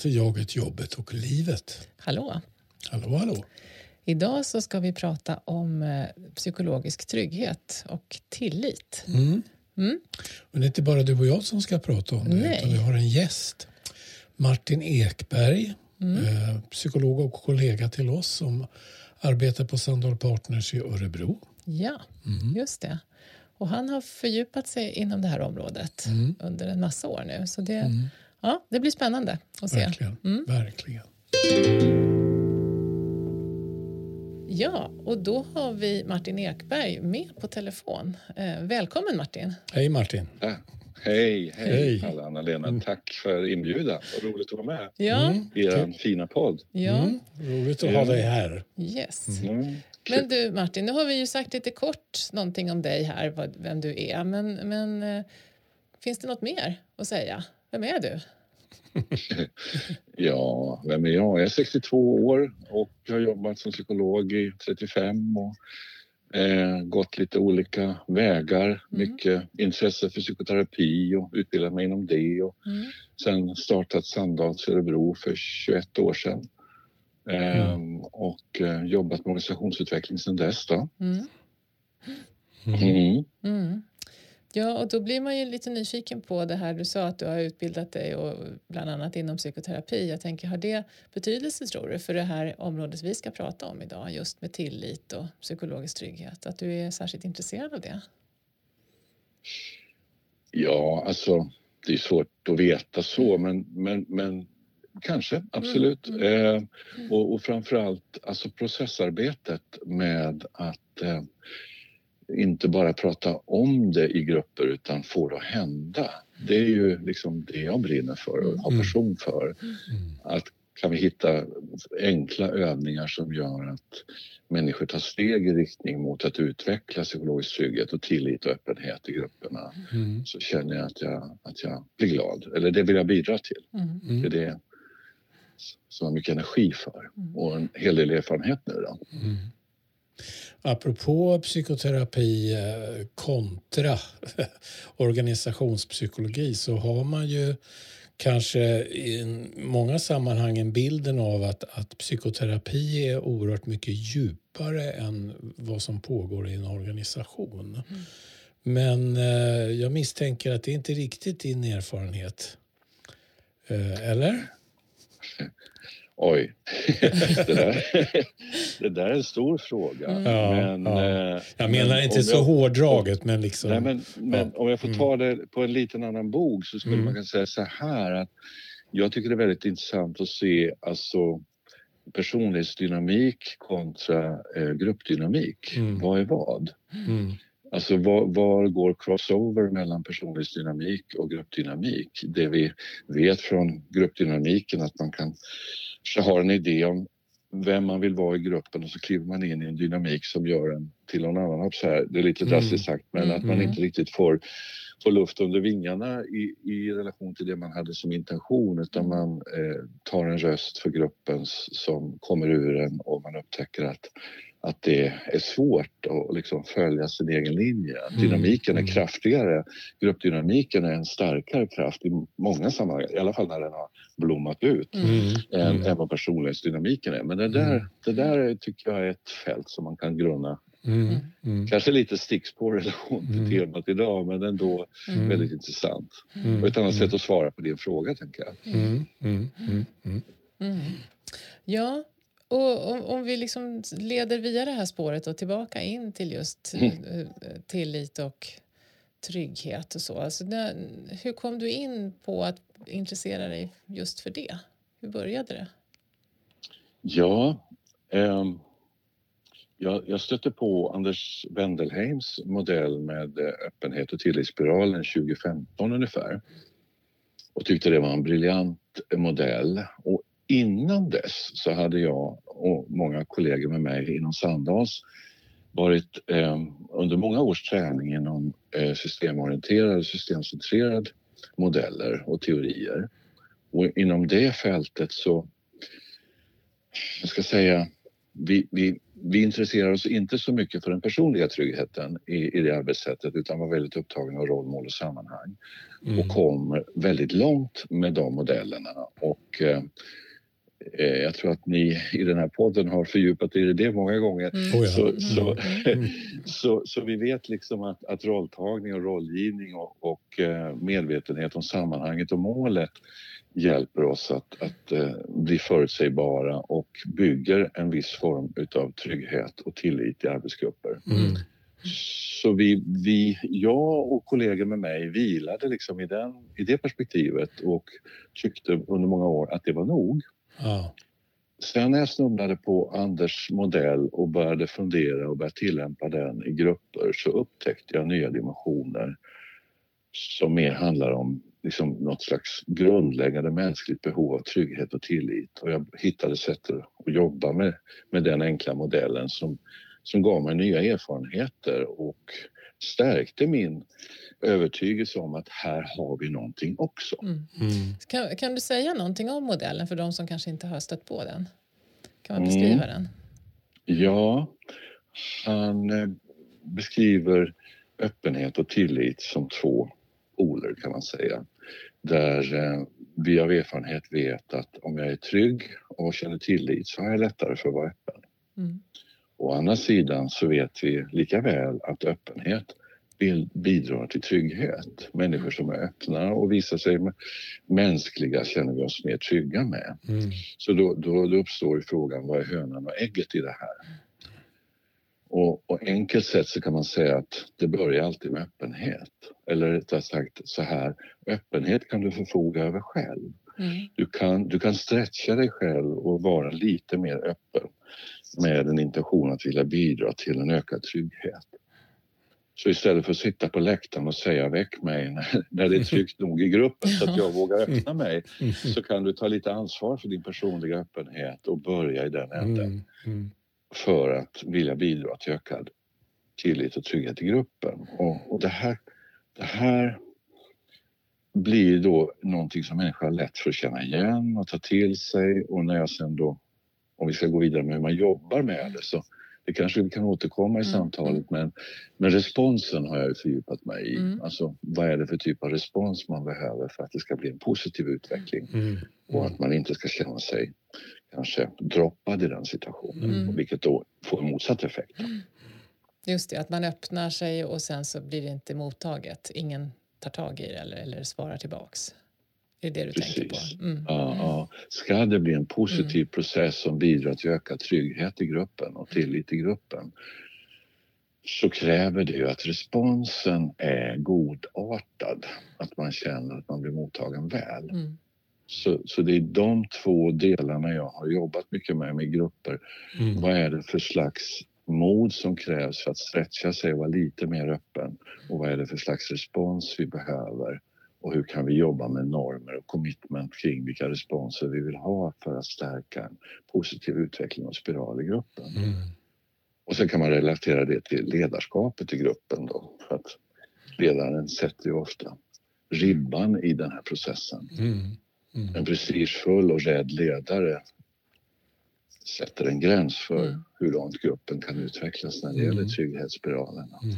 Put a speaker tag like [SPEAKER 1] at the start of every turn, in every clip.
[SPEAKER 1] Till Jaget, jobbet och livet.
[SPEAKER 2] Hallå!
[SPEAKER 1] Hallå, hallå.
[SPEAKER 2] Idag så ska vi prata om eh, psykologisk trygghet och tillit.
[SPEAKER 1] Mm.
[SPEAKER 2] Mm.
[SPEAKER 1] Men det är inte bara du och jag som ska prata om det,
[SPEAKER 2] Nej.
[SPEAKER 1] utan vi har en gäst. Martin Ekberg,
[SPEAKER 2] Mm.
[SPEAKER 1] eh, psykolog och kollega till oss som arbetar på Sandal Partners i Örebro.
[SPEAKER 2] Ja,
[SPEAKER 1] Mm.
[SPEAKER 2] just det. Och han har fördjupat sig inom det här området
[SPEAKER 1] Mm.
[SPEAKER 2] under en massa år nu. Så det,
[SPEAKER 1] Mm.
[SPEAKER 2] Ja, det blir spännande att se.
[SPEAKER 1] Verkligen.
[SPEAKER 2] Mm.
[SPEAKER 1] Verkligen.
[SPEAKER 2] Ja, och då har vi Martin Ekberg med på telefon. Eh, välkommen Martin!
[SPEAKER 1] Hej Martin.
[SPEAKER 3] Ja. Hej, hej,
[SPEAKER 1] Hej.
[SPEAKER 3] alla Anna-Lena.
[SPEAKER 1] Mm.
[SPEAKER 3] Tack för inbjudan. Vad roligt att vara med
[SPEAKER 2] Ja,
[SPEAKER 1] Mm.
[SPEAKER 3] i er fina podd.
[SPEAKER 2] ja
[SPEAKER 1] Mm. Roligt att ha dig här.
[SPEAKER 2] yes.
[SPEAKER 3] Mm.
[SPEAKER 2] Men du Martin, nu har vi ju sagt lite kort någonting om dig här, vad, vem du är. Men, men eh, finns det något mer att säga? Vem är du?
[SPEAKER 3] Ja, vem är jag? Jag är 62 år och har jobbat som psykolog i 35 och eh, gått lite olika vägar. Mycket intresse för psykoterapi och utbildat mig inom det. Och
[SPEAKER 2] Mm.
[SPEAKER 3] sen startat Sandals Örebro för 21 år sedan. Ehm, och eh, jobbat med organisationsutveckling sedan dess. Då.
[SPEAKER 2] Mm.
[SPEAKER 3] Mm.
[SPEAKER 2] Mm. Ja, och då blir man ju lite nyfiken på det här. Du sa att du har utbildat dig och bland annat inom psykoterapi. Jag tänker, har det betydelse tror du för det här området vi ska prata om idag, just med tillit och psykologisk trygghet? Att du är särskilt intresserad av det?
[SPEAKER 3] Ja, alltså det är svårt att veta så, men, men, men kanske absolut.
[SPEAKER 2] Mm,
[SPEAKER 3] Eh, och, och framförallt alltså processarbetet med att eh, inte bara prata om det i grupper utan få det att hända. Det är ju liksom det jag brinner för och har
[SPEAKER 1] Mm.
[SPEAKER 3] passion för.
[SPEAKER 1] Mm.
[SPEAKER 3] Att kan vi hitta enkla övningar som gör att människor tar steg i riktning mot att utveckla psykologisk trygghet och tillit och öppenhet i grupperna
[SPEAKER 1] Mm.
[SPEAKER 3] så känner jag att jag, att jag blir glad. Eller det vill jag bidra till.
[SPEAKER 2] Mm.
[SPEAKER 3] Det är
[SPEAKER 1] Mm.
[SPEAKER 3] det som jag har mycket energi för
[SPEAKER 2] Mm.
[SPEAKER 3] och en hel del erfarenhet nu. Då.
[SPEAKER 1] Mm. Apropå psykoterapi eh, kontra organisationspsykologi så har man ju kanske i många sammanhang en bilden av att, att psykoterapi är oerhört mycket djupare än vad som pågår i en organisation. Men eh, jag misstänker att det inte riktigt är din erfarenhet. Eh, eller?
[SPEAKER 3] Oj, det där, det där är en stor fråga.
[SPEAKER 2] Mm.
[SPEAKER 1] Ja,
[SPEAKER 3] men,
[SPEAKER 1] ja.
[SPEAKER 3] eh,
[SPEAKER 1] Jag menar
[SPEAKER 3] men
[SPEAKER 1] inte
[SPEAKER 3] om
[SPEAKER 1] så
[SPEAKER 3] jag-
[SPEAKER 1] hårdraget men liksom...
[SPEAKER 3] Nej, men, men om jag får
[SPEAKER 1] Mm.
[SPEAKER 3] ta det på en liten annan bog så skulle
[SPEAKER 1] Mm.
[SPEAKER 3] man kunna säga så här att jag tycker det är väldigt intressant att se alltså personlighetsdynamik kontra eh, gruppdynamik.
[SPEAKER 1] Mm.
[SPEAKER 3] Vad är vad?
[SPEAKER 1] Mm.
[SPEAKER 3] Alltså var, var går crossover mellan personlighetsdynamik och gruppdynamik? Det vi vet från gruppdynamiken att man kan ha en idé om vem man vill vara i gruppen och så kliver man in i en dynamik som gör en till någon annan. Så här, det är lite
[SPEAKER 1] Mm.
[SPEAKER 3] drastiskt sagt men
[SPEAKER 2] Mm.
[SPEAKER 3] att man
[SPEAKER 1] Mm.
[SPEAKER 3] inte riktigt får, får luft under vingarna i, i relation till det man hade som intention utan man eh, tar en röst för gruppen som kommer ur en och man upptäcker att att det är svårt att liksom följa sin egen linje.
[SPEAKER 1] Mm,
[SPEAKER 3] Dynamiken är
[SPEAKER 1] mm.
[SPEAKER 3] kraftigare. Gruppdynamiken är en starkare kraft i många sammanhang, i alla fall när den har blommat ut,
[SPEAKER 2] Mm.
[SPEAKER 1] Mm.
[SPEAKER 3] än,
[SPEAKER 1] Mm.
[SPEAKER 3] än vad personlighetsdynamiken är. Men det där, det där tycker jag är ett fält som man kan grunna.
[SPEAKER 1] Mm. Mm.
[SPEAKER 3] Kanske lite stickspår relation till
[SPEAKER 1] Mm.
[SPEAKER 3] temat idag, men ändå
[SPEAKER 2] Mm.
[SPEAKER 3] väldigt intressant.
[SPEAKER 1] Mm.
[SPEAKER 3] Och ett annat
[SPEAKER 1] Mm.
[SPEAKER 3] sätt att svara på din fråga, tänker jag.
[SPEAKER 1] Mm. Mm. Mm. Mm.
[SPEAKER 2] Mm. Ja, och om, om vi liksom leder via det här spåret och tillbaka in till just
[SPEAKER 3] Mm.
[SPEAKER 2] eh, tillit och trygghet och så. Alltså, när, hur kom du in på att intressera dig just för det? Hur började det?
[SPEAKER 3] Ja, ehm, jag, jag stötte på Anders Wendelheims modell med eh, öppenhet och tillitsspiralen 2015 ungefär och tyckte det var en briljant modell. Och innan dess så hade jag och många kollegor med mig inom Sandals varit eh, under många års träning inom eh, systemorienterade systemcentrerade modeller och teorier. Och inom det fältet så jag ska säga, vi, vi, vi intresserar oss inte så mycket för den personliga tryggheten i, i det arbetssättet utan var väldigt upptagna av rollmål och sammanhang
[SPEAKER 1] Mm.
[SPEAKER 3] och kom väldigt långt med de modellerna. Och, eh, jag tror att ni i den här podden har fördjupat er i det många gånger.
[SPEAKER 2] Mm.
[SPEAKER 1] Oh ja.
[SPEAKER 3] Så, så,
[SPEAKER 1] Mm.
[SPEAKER 3] så, så vi vet liksom att, att rolltagning och rollgivning och, och eh, medvetenhet om sammanhanget och målet hjälper oss att, att eh, bli förutsägbara och bygger en viss form utav trygghet och tillit i arbetsgrupper.
[SPEAKER 1] Mm.
[SPEAKER 3] Så vi, vi, jag och kollegor med mig vilade liksom i, den, i det perspektivet och tyckte under många år att det var nog.
[SPEAKER 1] Ja.
[SPEAKER 3] Sen när jag snubblade på Anders modell och började fundera och började tillämpa den i grupper så upptäckte jag nya dimensioner som mer handlar om liksom något slags grundläggande mänskligt behov av trygghet och tillit. Och jag hittade sätt att jobba med, med den enkla modellen som, som gav mig nya erfarenheter och stärkte min övertygelse om att här har vi någonting också.
[SPEAKER 2] Mm.
[SPEAKER 1] Mm.
[SPEAKER 2] Kan, kan du säga någonting om modellen för de som kanske inte har stött på den? Kan man
[SPEAKER 3] Mm.
[SPEAKER 2] beskriva den?
[SPEAKER 3] Ja, han eh, beskriver öppenhet och tillit som två poler kan man säga. Där eh, vi av erfarenhet vet att om jag är trygg och känner tillit så har jag lättare för att vara öppen. Å andra sidan så vet vi lika väl att öppenhet bidrar till trygghet. Människor som är öppna och visar sig mänskliga känner vi oss mer trygga med.
[SPEAKER 1] Mm.
[SPEAKER 3] Så då, då, då uppstår frågan, vad är hönan och ägget i det här? Och, och enkelt sett så kan man säga att det börjar alltid med öppenhet. Eller rättare sagt så här, öppenhet kan du förfoga över själv.
[SPEAKER 2] Mm.
[SPEAKER 3] Du kan, du kan stretcha dig själv och vara lite mer öppen med en intention att vilja bidra till en ökad trygghet. Så istället för att sitta på läktaren och säga väck mig när, när det är tryggt nog i gruppen så att jag vågar öppna mig
[SPEAKER 1] Mm.
[SPEAKER 3] så kan du ta lite ansvar för din personliga öppenhet och börja i den änden
[SPEAKER 1] Mm. Mm.
[SPEAKER 3] för att vilja bidra till ökad tillit och trygghet i gruppen. Och, och det, här, det här blir då någonting som människor har lätt för att känna igen och ta till sig och när jag sen då, om vi ska gå vidare med hur man jobbar med det så det kanske vi kan återkomma i
[SPEAKER 2] Mm,
[SPEAKER 3] samtalet men, men responsen har jag ju fördjupat mig i.
[SPEAKER 2] Mm.
[SPEAKER 3] Alltså vad är det för typ av respons man behöver för att det ska bli en positiv utveckling
[SPEAKER 1] Mm.
[SPEAKER 3] och att man inte ska känna sig kanske droppad i den situationen,
[SPEAKER 2] Mm.
[SPEAKER 3] vilket då får motsatt effekt.
[SPEAKER 2] Just det, att man öppnar sig och sen så blir det inte mottaget. Ingen tar tag i det eller, eller svarar tillbaks. Är det det du tänker
[SPEAKER 3] Precis.
[SPEAKER 2] på? Mm.
[SPEAKER 3] Ja, ja. Ska det bli en positiv process som bidrar till ökad trygghet i gruppen och tillit i gruppen så kräver det ju att responsen är godartad, att man känner att man blir mottagen väl.
[SPEAKER 2] Mm.
[SPEAKER 3] Så, så det är de två delarna jag har jobbat mycket med med grupper.
[SPEAKER 1] Mm.
[SPEAKER 3] Vad är det för slags mod som krävs för att stretcha sig och vara lite mer öppen? Och vad är det för slags respons vi behöver? Och hur kan vi jobba med normer och commitment kring vilka responser vi vill ha för att stärka en positiv utveckling och spiral i gruppen?
[SPEAKER 1] Mm.
[SPEAKER 3] Och sen kan man relatera det till ledarskapet i gruppen då. För att ledaren sätter ju ofta ribban i den här processen.
[SPEAKER 1] Mm. Mm.
[SPEAKER 3] En prestigefull och rädd ledare sätter en gräns för
[SPEAKER 2] Mm.
[SPEAKER 3] hur långt gruppen kan utvecklas när det
[SPEAKER 1] Mm.
[SPEAKER 3] gäller trygghetsspiralen.
[SPEAKER 1] Mm.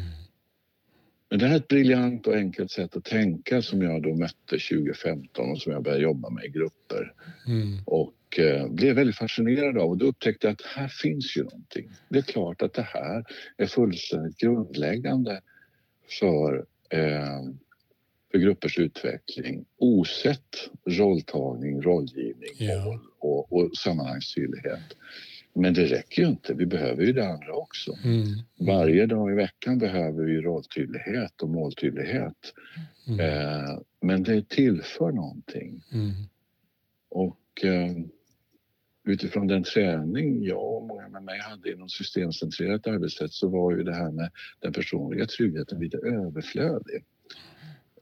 [SPEAKER 3] Men det här är ett briljant och enkelt sätt att tänka som jag då mötte 2015 och som jag började jobba med i grupper
[SPEAKER 1] Mm.
[SPEAKER 3] och eh, blev väldigt fascinerad av och då upptäckte jag att här finns ju någonting. Det är klart att det här är fullständigt grundläggande för, eh, för gruppers utveckling osett rolltagning, rollgivning,
[SPEAKER 1] Ja.
[SPEAKER 3] mål och, och sammanhangstydlighet. Men det räcker ju inte, vi behöver ju det andra också.
[SPEAKER 1] Mm.
[SPEAKER 3] Varje dag i veckan behöver vi rolltydlighet och måltydlighet.
[SPEAKER 1] Mm.
[SPEAKER 3] Eh, men det tillför någonting.
[SPEAKER 1] Mm.
[SPEAKER 3] Och eh, utifrån den träning jag och många med mig hade inom systemcentrerat arbetssätt så var ju det här med den personliga tryggheten lite överflödig.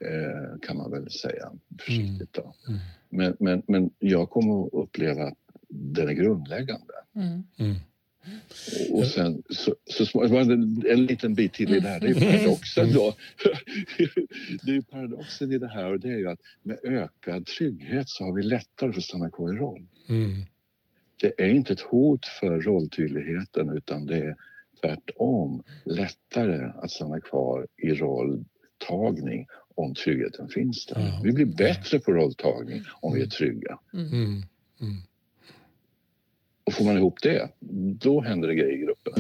[SPEAKER 3] Eh, kan man väl säga försiktigt. Då.
[SPEAKER 1] Mm.
[SPEAKER 3] Men, men, men jag kommer att uppleva att den är grundläggande.
[SPEAKER 2] Mm.
[SPEAKER 1] Mm.
[SPEAKER 3] Och- sen så, så en, en liten bit till i det här, det är
[SPEAKER 1] Mm.
[SPEAKER 3] paradoxen då. Det är paradoxen i det här och det är ju att med ökad trygghet så har vi lättare för att stanna kvar i roll.
[SPEAKER 1] Mm.
[SPEAKER 3] det är inte ett hot för rolltydligheten utan det är tvärtom lättare att stanna kvar i rolltagning om tryggheten finns där.
[SPEAKER 1] Ja.
[SPEAKER 3] Vi blir bättre på rolltagning om vi är trygga.
[SPEAKER 2] Mm.
[SPEAKER 1] Mm. Mm.
[SPEAKER 3] Och får man ihop det, då händer det grejer i gruppen.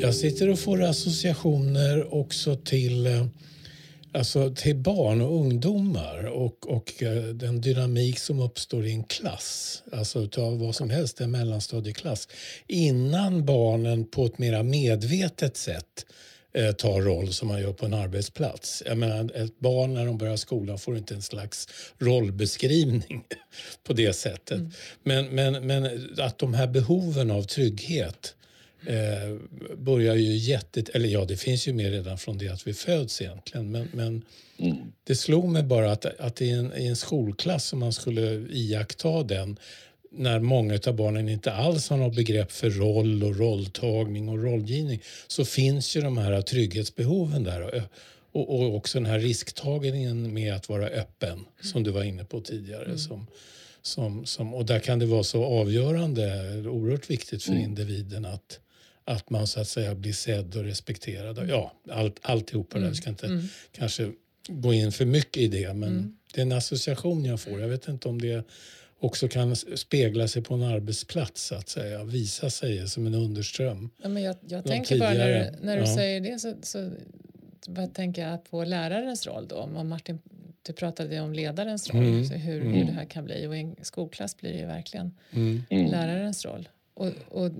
[SPEAKER 1] Jag sitter och får associationer också till, eh, alltså till barn och ungdomar och, och eh, den dynamik som uppstår i en klass, alltså utav vad som helst, en mellanstadieklass, innan barnen på ett mer medvetet sätt eh, tar roll som man gör på en arbetsplats. Jag menar, ett barn när de börjar skolan får inte en slags rollbeskrivning på det sättet. Men, men, men att de här behoven av trygghet eh, börjar ju jätte... Eller ja, det finns ju med redan från det att vi föds egentligen. Men, men
[SPEAKER 3] Mm.
[SPEAKER 1] det slog mig bara att, att i, en, i en skolklass, om man skulle iaktta den när många av barnen inte alls har något begrepp för roll och rolltagning och rollgivning så finns ju de här trygghetsbehoven där. Och, och också den här risktagningen med att vara öppen, som du var inne på tidigare. Som, som, som, och där kan det vara så avgörande, oerhört viktigt för
[SPEAKER 3] Mm.
[SPEAKER 1] individen att, att man så att säga blir sedd och respekterad. Ja, allt, alltihopa där. Vi ska inte
[SPEAKER 2] Mm.
[SPEAKER 1] kanske gå in för mycket i det, men
[SPEAKER 2] Mm.
[SPEAKER 1] det är en association jag får. Jag vet inte om det också kan spegla sig på en arbetsplats, så att säga. Visa sig som en underström.
[SPEAKER 2] Ja, men jag jag tänker bara när,
[SPEAKER 1] tidigare,
[SPEAKER 2] du- när du
[SPEAKER 1] ja.
[SPEAKER 2] säger det så, så vad tänker jag på lärarens roll då. Om Martin, du pratade om ledarens roll,
[SPEAKER 1] Mm.
[SPEAKER 2] så hur, hur
[SPEAKER 3] Mm.
[SPEAKER 2] det här kan bli. Och i en skolklass blir det ju verkligen
[SPEAKER 1] Mm.
[SPEAKER 3] Mm.
[SPEAKER 2] lärarens roll. Och, och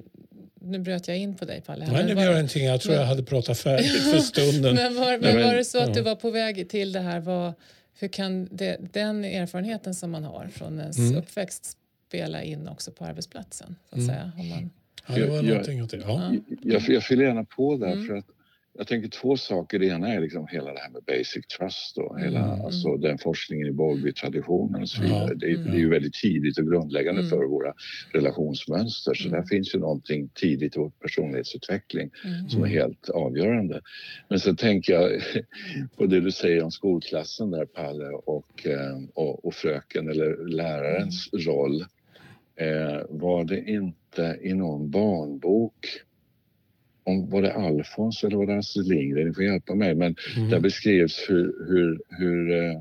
[SPEAKER 2] nu bröt jag in på dig Palle.
[SPEAKER 1] Nej,
[SPEAKER 2] men
[SPEAKER 1] det
[SPEAKER 2] var-
[SPEAKER 1] gör ingenting. Jag tror
[SPEAKER 2] men-
[SPEAKER 1] jag hade pratat färdigt för stunden.
[SPEAKER 2] Men var, men var det så att du var på väg till det här? Vad, hur kan det, den erfarenheten som man har från ens
[SPEAKER 1] Mm.
[SPEAKER 2] uppväxt spela in också på arbetsplatsen? Så att
[SPEAKER 1] Mm.
[SPEAKER 2] säga, om man,
[SPEAKER 1] Ja, det var
[SPEAKER 3] Jag-
[SPEAKER 1] någonting åt det. Ja.
[SPEAKER 2] Ja.
[SPEAKER 3] Jag, jag fyller gärna på där
[SPEAKER 2] Mm.
[SPEAKER 3] för att jag tänker två saker. Det ena är liksom hela det här med basic trust och hela,
[SPEAKER 1] Mm.
[SPEAKER 3] alltså den forskningen i Bowlby-traditionen och så
[SPEAKER 1] Ja.
[SPEAKER 3] vidare. Det, är-
[SPEAKER 2] Mm.
[SPEAKER 3] det är ju väldigt tidigt och grundläggande
[SPEAKER 2] Mm.
[SPEAKER 3] för våra relationsmönster. Så
[SPEAKER 2] Mm.
[SPEAKER 3] där finns ju någonting tidigt i vår personlighetsutveckling
[SPEAKER 2] mm.
[SPEAKER 3] som är
[SPEAKER 1] Mm.
[SPEAKER 3] helt avgörande. Men så tänker jag på det du säger om skolklassen där Palle och, eh, och, och fröken eller lärarens roll. Eh, var det inte i någon barnbok om, var det Alfons eller var det Astrid Lindgren? Ni får hjälpa mig. Men
[SPEAKER 1] Mm.
[SPEAKER 3] där beskrevs hur, hur, hur eh,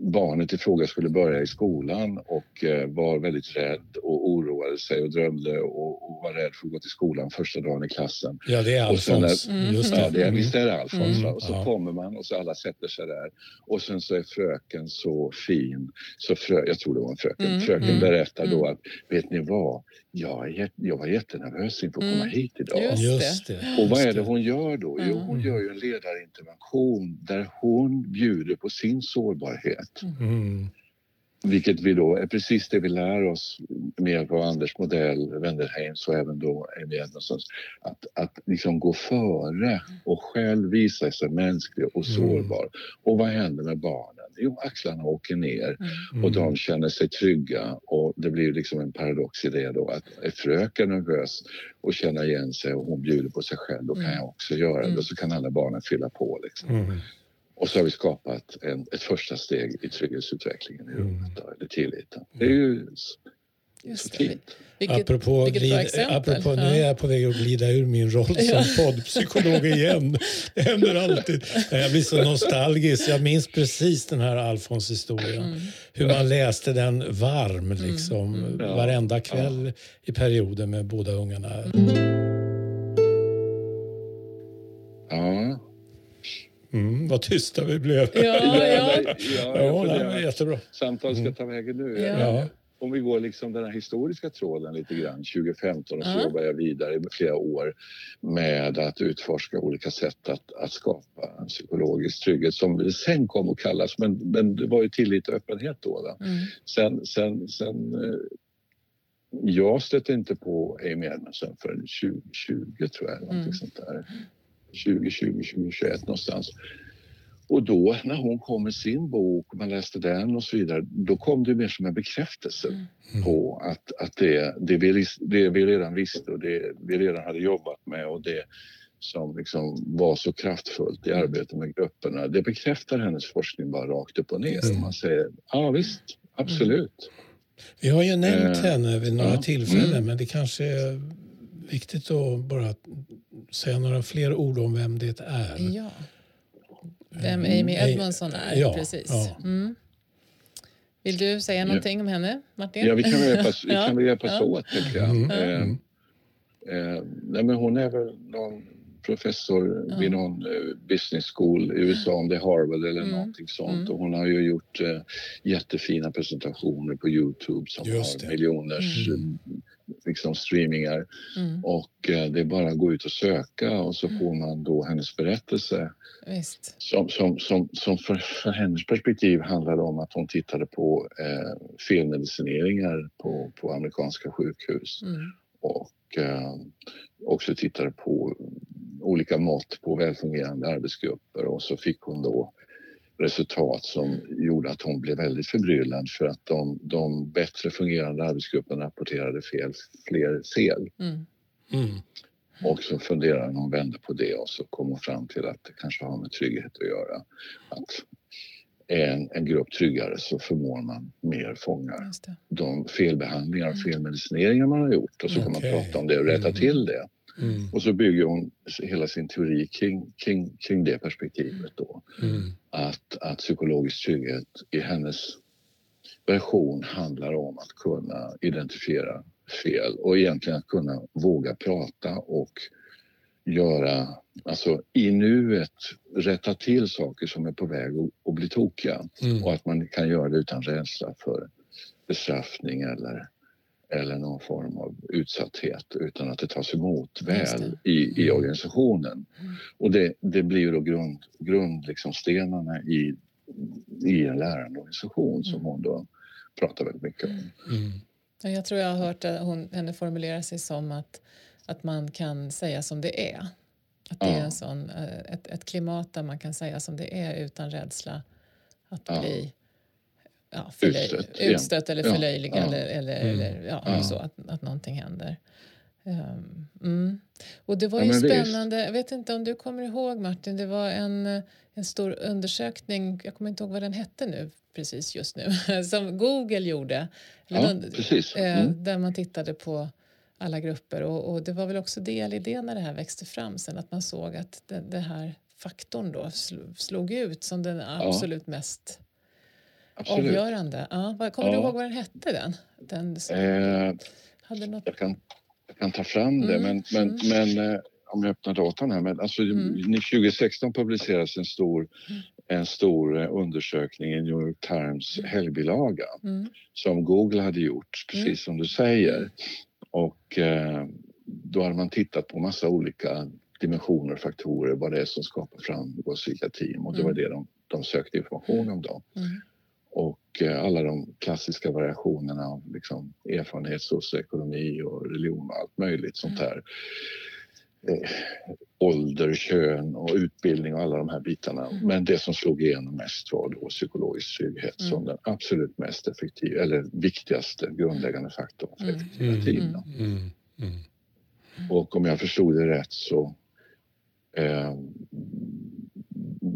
[SPEAKER 3] barnet i fråga skulle börja i skolan och eh, var väldigt rädd och oroade sig och drömde och, och var rädd för att gå till skolan första dagen i klassen.
[SPEAKER 1] Ja, det är Alfons.
[SPEAKER 2] är-
[SPEAKER 1] Just
[SPEAKER 3] Ja,
[SPEAKER 1] det.
[SPEAKER 3] det är, visst är det Alfons.
[SPEAKER 1] Mm.
[SPEAKER 3] Och så
[SPEAKER 1] Ja.
[SPEAKER 3] kommer man och så alla sätter sig där. Och sen så är fröken så fin. Så frö, jag tror det var en fröken.
[SPEAKER 2] Mm,
[SPEAKER 3] Fröken
[SPEAKER 1] mm,
[SPEAKER 3] berättar då
[SPEAKER 2] mm.
[SPEAKER 3] att, vet ni vad? Jag, är, jag var jättenervös inför att komma
[SPEAKER 2] Mm,
[SPEAKER 3] hit idag.
[SPEAKER 2] just
[SPEAKER 1] Just det.
[SPEAKER 3] Och vad är det hon gör då? Jo,
[SPEAKER 2] Mm.
[SPEAKER 3] hon gör ju en ledarintervention där hon bjuder på sin sårbarhet.
[SPEAKER 1] Mm.
[SPEAKER 3] Vilket vi då är precis det vi lär oss med hjälp av Anders modell, Wendelheims och även då Amy Edmondsons. Att, att liksom gå före och själv visa sig mänsklig och
[SPEAKER 1] Mm.
[SPEAKER 3] sårbar. Och vad händer med barnen? Jo, axlarna åker ner
[SPEAKER 2] Mm.
[SPEAKER 3] och de känner sig trygga och det blir liksom en paradox i det då att är fröken nervös och känner igen sig och hon bjuder på sig själv, då kan
[SPEAKER 2] Mm.
[SPEAKER 3] jag också göra det
[SPEAKER 2] Mm.
[SPEAKER 3] och så kan alla barnen fylla på liksom.
[SPEAKER 1] Mm.
[SPEAKER 3] Och så har vi skapat en, ett första steg i trygghetsutvecklingen i
[SPEAKER 1] Mm.
[SPEAKER 3] rummet, då, eller tilliten. Det är ju så
[SPEAKER 2] Just det.
[SPEAKER 3] fint.
[SPEAKER 2] Vilket,
[SPEAKER 1] apropå,
[SPEAKER 2] vilket
[SPEAKER 1] glid, apropå nu är jag på väg att glida ur min roll som
[SPEAKER 2] Ja.
[SPEAKER 1] poddpsykolog igen. Det händer alltid. Jag blir så nostalgisk. Jag minns precis den här Alfons-historien.
[SPEAKER 2] Mm.
[SPEAKER 1] Hur man läste den varm liksom,
[SPEAKER 2] mm.
[SPEAKER 3] Ja.
[SPEAKER 1] varenda kväll i perioden med båda ungarna.
[SPEAKER 3] Ja.
[SPEAKER 1] Mm, vad tysta vi blev.
[SPEAKER 2] Ja, ja.
[SPEAKER 3] ja,
[SPEAKER 1] Ja,
[SPEAKER 3] jag
[SPEAKER 1] det
[SPEAKER 3] att
[SPEAKER 1] jättebra.
[SPEAKER 3] Samtal ska
[SPEAKER 1] Mm.
[SPEAKER 3] ta vägen nu.
[SPEAKER 2] Ja.
[SPEAKER 1] Ja.
[SPEAKER 3] Om vi går liksom den här historiska tråden lite grann, 2015 och så
[SPEAKER 2] Ja.
[SPEAKER 3] jobbar jag vidare i flera år med att utforska olika sätt att, att skapa en psykologisk trygghet som sen kom att kallas, men, men det var ju tillit och öppenhet då. då.
[SPEAKER 2] Mm.
[SPEAKER 3] Sen, sen, sen eh, jag stötte inte på Amy Edmondson förrän 2020 tror jag,
[SPEAKER 2] Mm.
[SPEAKER 3] sånt där. 2020, 2021 någonstans. och då när hon kom med sin bok och man läste den och så vidare, då kom det mer som en bekräftelse
[SPEAKER 1] Mm.
[SPEAKER 3] på att, att det, det, vi, det vi redan visste och det vi redan hade jobbat med och det som liksom var så kraftfullt i arbetet med grupperna, det bekräftar hennes forskning bara rakt upp och ner.
[SPEAKER 1] Mm.
[SPEAKER 3] Man säger, ja visst, absolut.
[SPEAKER 1] Vi har ju nämnt henne vid några
[SPEAKER 3] ja.
[SPEAKER 1] tillfällen
[SPEAKER 3] Mm.
[SPEAKER 1] men det kanske är viktigt att bara säga några fler ord om vem det är.
[SPEAKER 2] Ja. Vem
[SPEAKER 1] Mm,
[SPEAKER 2] Amy
[SPEAKER 1] eh,
[SPEAKER 2] Edmondson är,
[SPEAKER 1] ja,
[SPEAKER 2] precis.
[SPEAKER 1] ja.
[SPEAKER 2] Mm. Vill du säga någonting om henne, Martin?
[SPEAKER 3] Ja, vi kan väl hjälpas, vi
[SPEAKER 2] Ja,
[SPEAKER 3] kan väl hjälpas
[SPEAKER 2] ja.
[SPEAKER 3] åt, tänker jag.
[SPEAKER 1] Mm.
[SPEAKER 3] Eh,
[SPEAKER 1] Mm.
[SPEAKER 3] Eh, nej, men hon är väl någon professor
[SPEAKER 2] Ja.
[SPEAKER 3] vid någon eh, business school i USA, om det är Harvard eller
[SPEAKER 2] Mm.
[SPEAKER 3] någonting sånt.
[SPEAKER 2] Mm.
[SPEAKER 3] Och hon har ju gjort eh, jättefina presentationer på Youtube som
[SPEAKER 1] Just
[SPEAKER 3] har
[SPEAKER 1] det.
[SPEAKER 3] miljoners
[SPEAKER 1] Mm.
[SPEAKER 3] eh, liksom streamingar.
[SPEAKER 2] Mm,
[SPEAKER 3] Och eh, det är bara att gå ut och söka och så får man då hennes berättelse.
[SPEAKER 2] Visst.
[SPEAKER 3] som, som, som, som för, för hennes perspektiv handlade om att hon tittade på eh, felmedicineringar på, på amerikanska sjukhus.
[SPEAKER 2] Mm,
[SPEAKER 3] och eh, också tittade på olika mått på välfungerande arbetsgrupper. Och så fick hon då resultat som gjorde att hon blev väldigt förbryllad för att de, de bättre fungerande arbetsgrupperna rapporterade fel, fler fel.
[SPEAKER 2] mm,
[SPEAKER 1] Mm.
[SPEAKER 3] Och så funderade hon, vände på det och så kom hon fram till att det kanske har med trygghet att göra. Att är en, en grupp tryggare så förmår man mer fånga
[SPEAKER 2] just det.
[SPEAKER 3] de felbehandlingar och
[SPEAKER 2] Mm.
[SPEAKER 3] felmedicineringar man har gjort och så kan man prata om det och rätta
[SPEAKER 1] Mm.
[SPEAKER 3] till det.
[SPEAKER 1] Mm.
[SPEAKER 3] Och så bygger hon hela sin teori kring, kring, kring det perspektivet då.
[SPEAKER 1] Mm.
[SPEAKER 3] Att, att psykologisk trygghet i hennes version handlar om att kunna identifiera fel och egentligen att kunna våga prata och göra, alltså i nuet rätta till saker som är på väg att, att bli tokiga
[SPEAKER 1] Mm.
[SPEAKER 3] och att man kan göra det utan rädsla för bestraffning eller, eller någon form av utsatthet utan att det tas emot väl i, i
[SPEAKER 1] Mm.
[SPEAKER 3] organisationen.
[SPEAKER 2] Mm.
[SPEAKER 3] Och det, det blir då grund, grund liksom stenarna i, i en lärande organisation som
[SPEAKER 2] Mm.
[SPEAKER 3] hon då pratar väldigt mycket om.
[SPEAKER 1] Mm.
[SPEAKER 2] Ja, Jag tror jag har hört att hon, henne formulera sig som att, att man kan säga som det är. Att det
[SPEAKER 3] Ja.
[SPEAKER 2] är en sån, eh, ett, ett klimat där man kan säga som det är utan rädsla att
[SPEAKER 3] Ja.
[SPEAKER 2] bli ja, förlöj,
[SPEAKER 3] Utstött,
[SPEAKER 2] utstött,
[SPEAKER 3] ja.
[SPEAKER 2] eller
[SPEAKER 3] Ja,
[SPEAKER 2] förlöjligad
[SPEAKER 3] ja.
[SPEAKER 2] eller, eller,
[SPEAKER 1] Mm.
[SPEAKER 2] eller ja,
[SPEAKER 3] Ja.
[SPEAKER 2] så att, att någonting händer. Ehm, mm. Och det var
[SPEAKER 3] Ja,
[SPEAKER 2] ju
[SPEAKER 3] visst.
[SPEAKER 2] spännande. Jag vet inte om du kommer ihåg Martin, det var en, eh, en stor undersökning, jag kommer inte ihåg vad den hette nu precis just nu, som Google gjorde.
[SPEAKER 3] Ja,
[SPEAKER 2] de-
[SPEAKER 3] precis.
[SPEAKER 2] Eh,
[SPEAKER 3] Mm.
[SPEAKER 2] Där man tittade på alla grupper och, och det var väl också del i det när det här växte fram sen att man såg att den, den här faktorn då sl- slog ut som den absolut mest
[SPEAKER 3] Absolut.
[SPEAKER 2] avgörande. Ja, vad, kommer du
[SPEAKER 3] Ja.
[SPEAKER 2] ihåg vad den hette den? den s-
[SPEAKER 3] Eh,
[SPEAKER 2] hade något,
[SPEAKER 3] jag, kan, jag kan ta fram det,
[SPEAKER 2] Mm,
[SPEAKER 3] men, men, men eh, om jag öppnar datan här. Men alltså,
[SPEAKER 2] Mm.
[SPEAKER 3] 2016 publicerades en stor, en stor eh, undersökning i New York Times helgbilaga
[SPEAKER 2] mm,
[SPEAKER 3] som Google hade gjort, precis
[SPEAKER 2] Mm.
[SPEAKER 3] som du säger. Och eh, då hade man tittat på massa olika dimensioner och faktorer, vad det är som skapar framgångsrika team och det var
[SPEAKER 2] Mm.
[SPEAKER 3] det de, de sökte information om då. Och eh, alla de klassiska variationerna av liksom, erfarenhet, socioekonomi och religion och allt möjligt sånt
[SPEAKER 2] Mm.
[SPEAKER 3] här. Eh, ålder, kön och utbildning och alla de här bitarna.
[SPEAKER 2] Mm.
[SPEAKER 3] Men det som slog igenom mest var då psykologisk trygghet
[SPEAKER 2] Mm.
[SPEAKER 3] som den absolut mest effektiva eller viktigaste grundläggande faktorn för
[SPEAKER 2] Mm.
[SPEAKER 3] effektiva
[SPEAKER 1] Mm.
[SPEAKER 3] team.
[SPEAKER 2] Mm.
[SPEAKER 1] Mm. Mm.
[SPEAKER 3] Och om jag förstod det rätt så eh,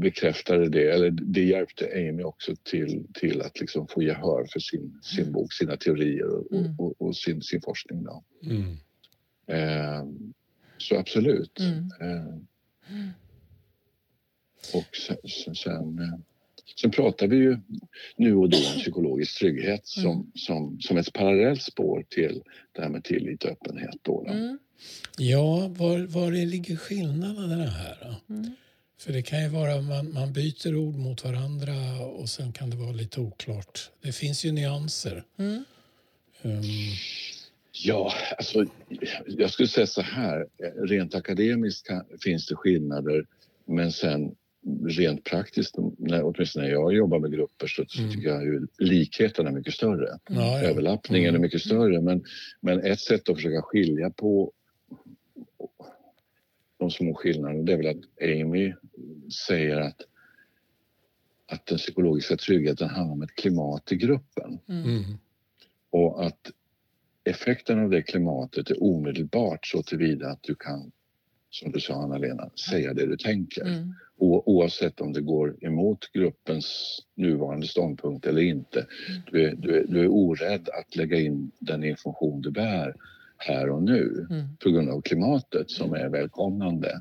[SPEAKER 3] bekräftade det, eller det hjälpte Amy också till, till att liksom få gehör för sin, sin bok, sina teorier och,
[SPEAKER 2] Mm.
[SPEAKER 3] och, och sin, sin forskning. Då.
[SPEAKER 1] Mm.
[SPEAKER 3] Eh, så absolut.
[SPEAKER 2] Mm.
[SPEAKER 3] Eh,
[SPEAKER 2] Mm.
[SPEAKER 3] och sen, sen, sen, eh, sen pratar vi ju nu och då om psykologisk trygghet som,
[SPEAKER 2] Mm.
[SPEAKER 3] som, som ett parallellt spår till det här med tillit och öppenhet. Då, då.
[SPEAKER 2] mm,
[SPEAKER 1] Ja, var, var det ligger skillnaderna här? Då?
[SPEAKER 2] mm.
[SPEAKER 1] För det kan ju vara man, man byter ord mot varandra och sen kan det vara lite oklart. Det finns ju nyanser.
[SPEAKER 2] Mm.
[SPEAKER 1] Um,
[SPEAKER 3] Ja, alltså, jag skulle säga så här. Rent akademiskt kan, finns det skillnader men sen rent praktiskt, när, åtminstone när jag jobbar med grupper så
[SPEAKER 1] Mm.
[SPEAKER 3] tycker jag ju likheten är mycket större.
[SPEAKER 1] ja.
[SPEAKER 3] Överlappningen
[SPEAKER 1] Mm.
[SPEAKER 3] är mycket större men, men ett sätt att försöka skilja på de små skillnaderna det är väl att Amy säger att att den psykologiska tryggheten handlar om ett klimat i gruppen.
[SPEAKER 1] Mm.
[SPEAKER 3] Och att effekten av det klimatet är omedelbart så tillvida att du kan, som du sa Anna-Lena, säga det du tänker.
[SPEAKER 2] Mm.
[SPEAKER 3] O- oavsett om det går emot gruppens nuvarande ståndpunkt eller inte. Du är, du, är, du är orädd att lägga in den information du bär här och nu
[SPEAKER 2] Mm.
[SPEAKER 3] på grund av klimatet som är välkomnande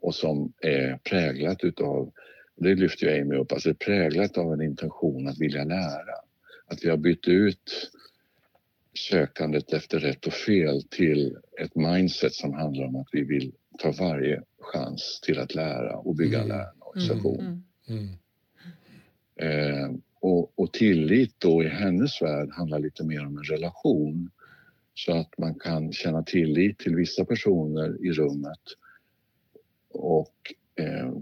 [SPEAKER 3] och som är präglat utav, det lyfter ju Amy upp, alltså präglat av en intention att vilja lära. Att vi har bytt ut sökandet efter rätt och fel till ett mindset som handlar om att vi vill ta varje chans till att lära och bygga en
[SPEAKER 1] Mm.
[SPEAKER 3] lärande organisation.
[SPEAKER 2] Mm.
[SPEAKER 1] Mm.
[SPEAKER 3] Eh, och, och tillit då i hennes värld handlar lite mer om en relation. Så att man kan känna tillit till vissa personer i rummet och eh,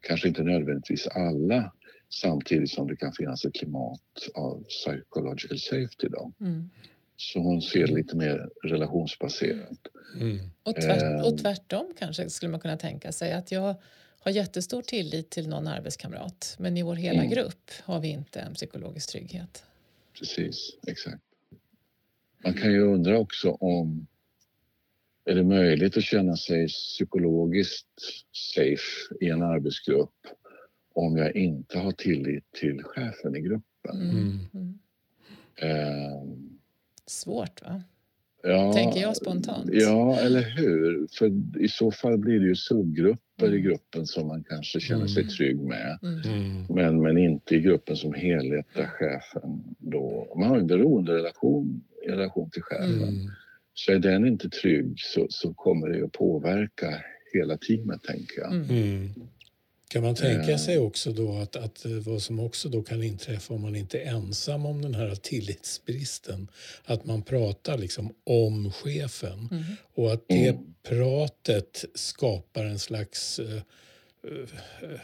[SPEAKER 3] kanske inte nödvändigtvis alla samtidigt som det kan finnas ett klimat av psychological safety då.
[SPEAKER 2] Mm.
[SPEAKER 3] Så hon ser det lite mer relationsbaserat.
[SPEAKER 1] Mm.
[SPEAKER 2] Och, tvärt, och tvärtom kanske skulle man kunna tänka sig att jag har jättestor tillit till någon arbetskamrat men i vår hela
[SPEAKER 3] Mm.
[SPEAKER 2] grupp har vi inte en psykologisk trygghet.
[SPEAKER 3] Precis, exakt. Man kan ju undra också om är det möjligt att känna sig psykologiskt safe i en arbetsgrupp om jag inte har tillit till chefen i gruppen?
[SPEAKER 2] Mm.
[SPEAKER 1] Mm.
[SPEAKER 3] Ehm,
[SPEAKER 2] Svårt va?
[SPEAKER 3] ja,
[SPEAKER 2] Tänker jag spontant.
[SPEAKER 3] Ja, eller hur? För i så fall blir det ju subgrupper i
[SPEAKER 2] Mm.
[SPEAKER 3] gruppen som man kanske känner sig
[SPEAKER 1] Mm.
[SPEAKER 3] trygg med.
[SPEAKER 2] Mm.
[SPEAKER 1] Mm.
[SPEAKER 3] Men, men inte i gruppen som helhet där chefen då... Man har en beroenderelation i relation till chefen.
[SPEAKER 1] Mm.
[SPEAKER 3] Så är den inte trygg så, så kommer det att påverka hela teamet, tänker jag.
[SPEAKER 2] Mm.
[SPEAKER 1] Mm. Kan man tänka
[SPEAKER 3] Eh.
[SPEAKER 1] sig också då att, att eh, vad som också då kan inträffa om man inte är ensam om den här tillitsbristen, att man pratar liksom om chefen
[SPEAKER 2] Mm.
[SPEAKER 1] och att det
[SPEAKER 3] Mm.
[SPEAKER 1] pratet skapar en slags eh, eh,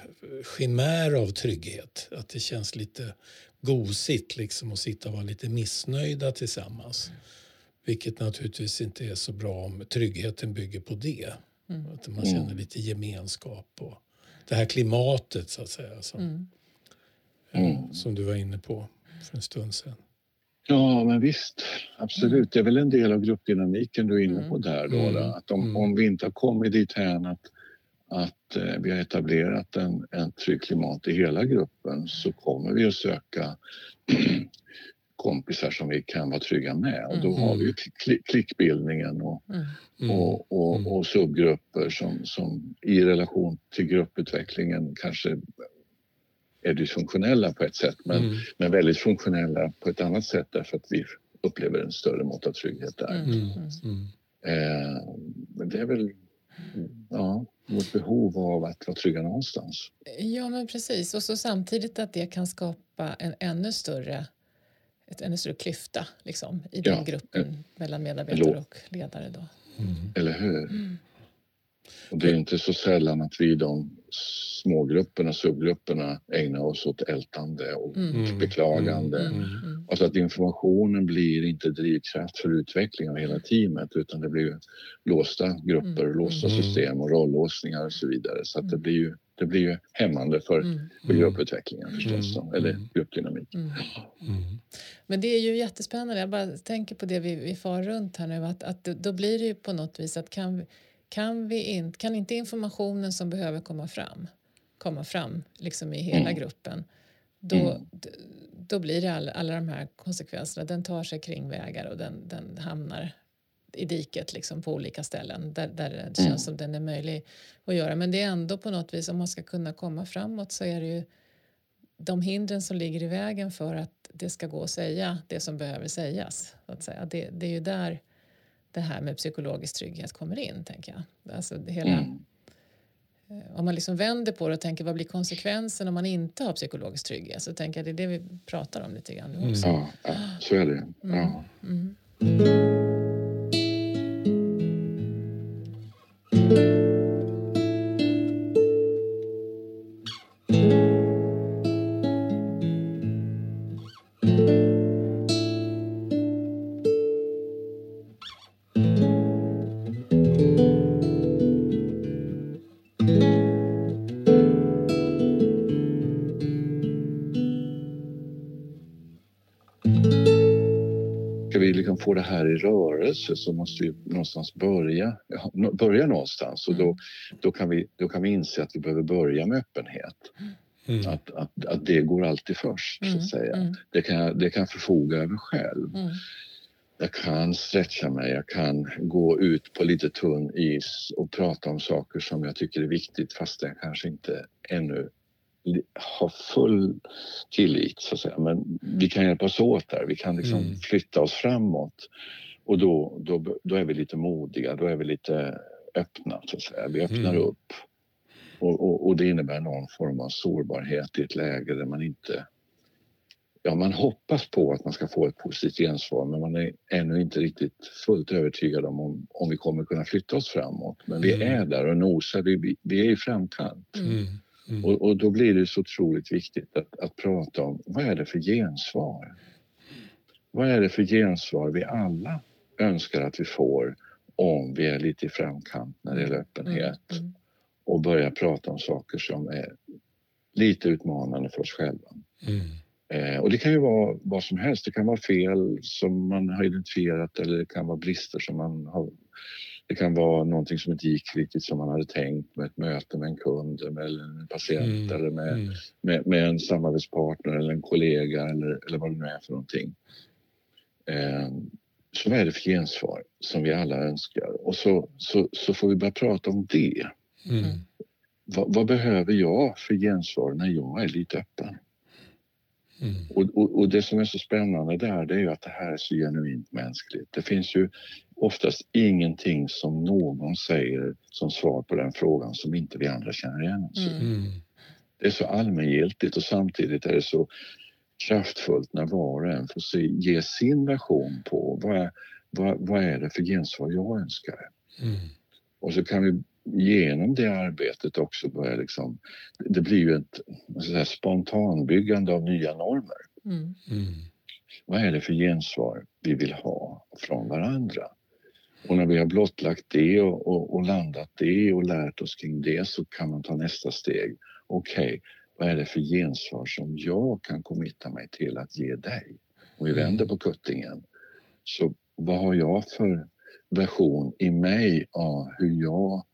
[SPEAKER 1] chimär av trygghet. Att det känns lite gosigt liksom att sitta och vara lite missnöjda tillsammans. Vilket naturligtvis inte är så bra om tryggheten bygger på det.
[SPEAKER 2] Mm.
[SPEAKER 1] Att man känner
[SPEAKER 3] Mm.
[SPEAKER 1] lite gemenskap och det här klimatet så att säga som,
[SPEAKER 2] Mm.
[SPEAKER 1] eh,
[SPEAKER 3] Mm.
[SPEAKER 1] som du var inne på för en stund sedan.
[SPEAKER 3] Ja, men visst. Absolut. Det är väl en del av gruppdynamiken du är inne på där. Då,
[SPEAKER 1] Mm.
[SPEAKER 3] då. Att om,
[SPEAKER 1] Mm.
[SPEAKER 3] om vi inte har kommit dit hän att, att eh, vi har etablerat en, en trygg klimat i hela gruppen så kommer vi att söka kompisar som vi kan vara trygga med. Och då
[SPEAKER 2] Mm.
[SPEAKER 3] har vi kli- klickbildningen och,
[SPEAKER 2] Mm.
[SPEAKER 1] Mm.
[SPEAKER 3] och, och,
[SPEAKER 1] Mm.
[SPEAKER 3] och subgrupper som, som i relation till grupputvecklingen kanske är dysfunktionella på ett sätt men,
[SPEAKER 1] Mm.
[SPEAKER 3] men väldigt funktionella på ett annat sätt därför att vi upplever en större mått av trygghet där.
[SPEAKER 2] Mm.
[SPEAKER 1] Mm.
[SPEAKER 2] Mm.
[SPEAKER 1] Mm.
[SPEAKER 3] Eh, men det är väl ja, vårt behov av att vara trygga någonstans.
[SPEAKER 2] Ja, men precis. Och så samtidigt att det kan skapa en ännu större, ett ännu större klyfta liksom, i den
[SPEAKER 3] Ja,
[SPEAKER 2] gruppen mellan medarbetare och ledare. Då.
[SPEAKER 1] Mm.
[SPEAKER 3] Eller hur?
[SPEAKER 2] Mm.
[SPEAKER 3] Och det är inte så sällan att vi i de smågrupperna, subgrupperna ägnar oss åt ältande och
[SPEAKER 2] Mm.
[SPEAKER 1] Mm.
[SPEAKER 3] beklagande.
[SPEAKER 2] Mm.
[SPEAKER 1] Mm.
[SPEAKER 2] Mm.
[SPEAKER 3] Alltså att informationen blir inte drivkraft för utveckling av hela teamet utan det blir låsta grupper,
[SPEAKER 2] Mm.
[SPEAKER 3] låsta
[SPEAKER 1] Mm.
[SPEAKER 3] system och rollåsningar och så vidare. Så att det blir ju, det blir ju hämmande för,
[SPEAKER 2] Mm.
[SPEAKER 3] för grupputvecklingen förstås,
[SPEAKER 1] Mm.
[SPEAKER 3] eller gruppdynamik.
[SPEAKER 2] Mm.
[SPEAKER 1] Mm.
[SPEAKER 2] Men det är ju jättespännande. Jag bara tänker på det vi, vi far runt här nu. Att, att då blir det ju på något vis att kan, vi- kan, vi in, kan inte informationen som behöver komma fram komma fram liksom i hela
[SPEAKER 3] Mm.
[SPEAKER 2] gruppen då,
[SPEAKER 3] Mm.
[SPEAKER 2] då blir det all, alla de här konsekvenserna. Den tar sig kring vägar och den, den hamnar i diket liksom på olika ställen där, där det känns
[SPEAKER 3] Mm.
[SPEAKER 2] som den är möjlig att göra. Men det är ändå på något vis om man ska kunna komma framåt så är det ju de hindren som ligger i vägen för att det ska gå att säga det som behöver sägas. Att säga. Det, det är ju där det här med psykologisk trygghet kommer in, tänker jag. Alltså hela,
[SPEAKER 3] mm.
[SPEAKER 2] Eh, om man liksom vänder på det och tänker vad blir konsekvensen om man inte har psykologisk trygghet? Så tänker jag det är det vi pratar om lite grann nu mm. också.
[SPEAKER 3] Mm. Ja, så är det.
[SPEAKER 2] Mm.
[SPEAKER 3] Ja. Mm. Mm. Få det här i rörelse så måste vi någonstans börja, börja någonstans och då, då, kan vi, då kan vi inse att vi behöver börja med öppenhet. Mm. Att, att, att det går alltid först, mm. så att säga. Mm. Det, kan jag, det kan jag förfoga över själv. Mm. Jag kan stretcha mig, jag kan gå ut på lite tunn is och prata om saker som jag tycker är viktigt fast jag kanske inte ännu har full tillit så att säga. Men vi kan hjälpas åt där. Vi kan liksom mm. flytta oss framåt. Och då, då, då är vi lite modiga, då är vi lite öppna så att säga. Vi öppnar mm. upp. Och, och, och, det innebär någon form av sårbarhet i ett läge där man inte... Ja, man hoppas på att man ska få ett positivt gensvar men man är ännu inte riktigt fullt övertygad om om, om vi kommer kunna flytta oss framåt. Men vi mm. är där och nosar, vi, vi är i framkant. Mm. Mm. Och, och, då blir det så otroligt viktigt att, att prata om vad är det för gensvar? Vad är det för gensvar vi alla önskar att vi får om vi är lite i framkant när det gäller öppenhet mm. mm. och börjar prata om saker som är lite utmanande för oss själva. Mm. Eh, och det kan ju vara vad som helst. Det kan vara fel som man har identifierat eller det kan vara brister som man har det kan vara någonting som inte gick riktigt som man hade tänkt med ett möte med en kund eller en patient mm. eller med, mm. med, med, en samarbetspartner eller en kollega eller, eller vad det nu är för någonting. Eh, så vad är det för gensvar som vi alla önskar? Och så, så, så får vi börja prata om det. Mm. Vad, vad, behöver jag för gensvar när jag är lite öppen? Mm. Och, och, och, det som är så spännande där det är ju att det här är så genuint mänskligt. Det finns ju oftast ingenting som någon säger som svar på den frågan som inte vi andra känner igen oss mm. mm. Det är så allmängiltigt och samtidigt är det så kraftfullt när var och en får se, ge sin version på vad är, vad, vad är det för gensvar jag önskar. Mm. Och så kan vi genom det arbetet också börja liksom, det blir ju ett säga, spontanbyggande av nya normer. Mm. Mm. Vad är det för gensvar vi vill ha från varandra? Och när vi har blottlagt det och, och, och, landat det och lärt oss kring det så kan man ta nästa steg. Okej, okay, vad är det för gensvar som jag kan committa mig till att ge dig? Och vi vänder på kuttingen. Så vad har jag för version i mig av hur jag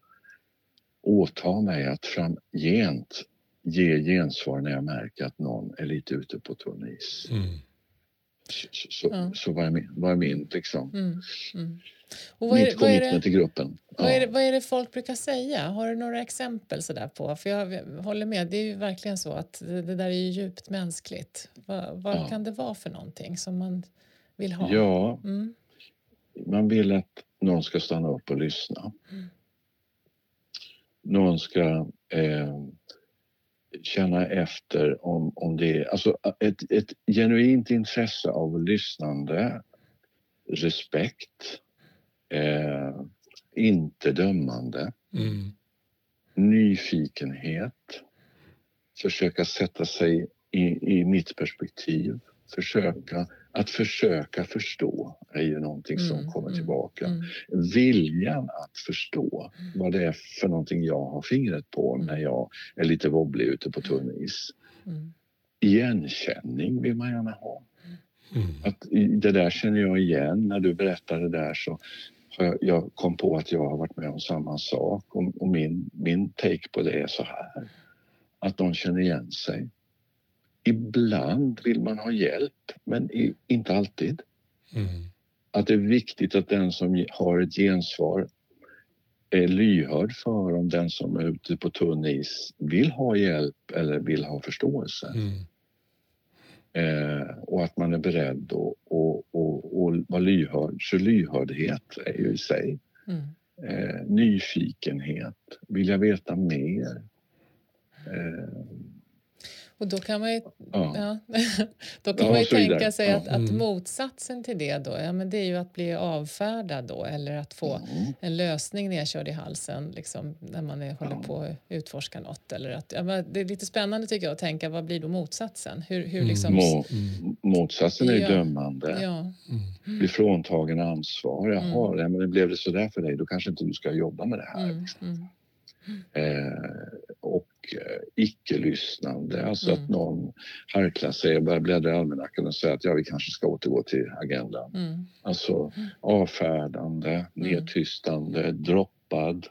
[SPEAKER 3] åtar mig att framgent ge gensvar när jag märker att någon är lite ute på tunn is. Mm. Så, så, ja. så vad, är min, vad är min liksom? Mm. Mm. Och vad är, Mitt commitment i gruppen.
[SPEAKER 2] Ja. Vad, är det, vad är det folk brukar säga? Har du några exempel sådär på? För jag håller med, det är ju verkligen så att det, det där är ju djupt mänskligt. Vad, vad ja. kan det vara för någonting som man vill ha?
[SPEAKER 3] Ja, mm. man vill att någon ska stanna upp och lyssna. Mm. Någon ska eh, känna efter om, om det är alltså ett, ett genuint intresse av lyssnande, respekt, eh, inte dömande, mm. nyfikenhet, försöka sätta sig i, i mitt perspektiv, försöka att försöka förstå är ju någonting som mm, kommer mm, tillbaka. Mm, Viljan att förstå vad det är för någonting jag har fingret på mm. när jag är lite wobblig ute på tunn is. Mm. Igenkänning vill man gärna ha. Mm. Att det där känner jag igen. När du berättade det där så jag, jag kom på att jag har varit med om samma sak och, och min, min take på det är så här. Att de känner igen sig. Ibland vill man ha hjälp, men inte alltid. Mm. Att det är viktigt att den som har ett gensvar är lyhörd för om den som är ute på tunn is vill ha hjälp eller vill ha förståelse. Mm. Eh, och att man är beredd att och, och, och vara lyhörd. Så lyhördhet är ju i sig. Mm. Eh, nyfikenhet, vill jag veta mer? Eh,
[SPEAKER 2] och då kan man ju, ja. ja då kan ja, man ju tänka sig att, att, mm. motsatsen till det då, ja, men det är ju att bli avfärdad då eller att få mm. en lösning nedkörd i halsen liksom, när man är, håller på att utforska något. Eller att, ja, det är lite spännande tycker jag att tänka vad blir då motsatsen? Hur, hur mm. liksom,
[SPEAKER 3] Må, motsatsen är ja. dömande. Ja. Mm. Bli fråntagen ansvar. Jaha, mm. men blev det så där för dig, då kanske inte du ska jobba med det här. Mm. Liksom. Mm. Eh, och icke-lyssnande. Alltså
[SPEAKER 2] Mm.
[SPEAKER 3] att någon harklar sig och börjar bläddra i almanackan och säger att ja, vi kanske ska återgå till agendan.
[SPEAKER 2] Mm.
[SPEAKER 3] Alltså avfärdande, nedtystande, droppad,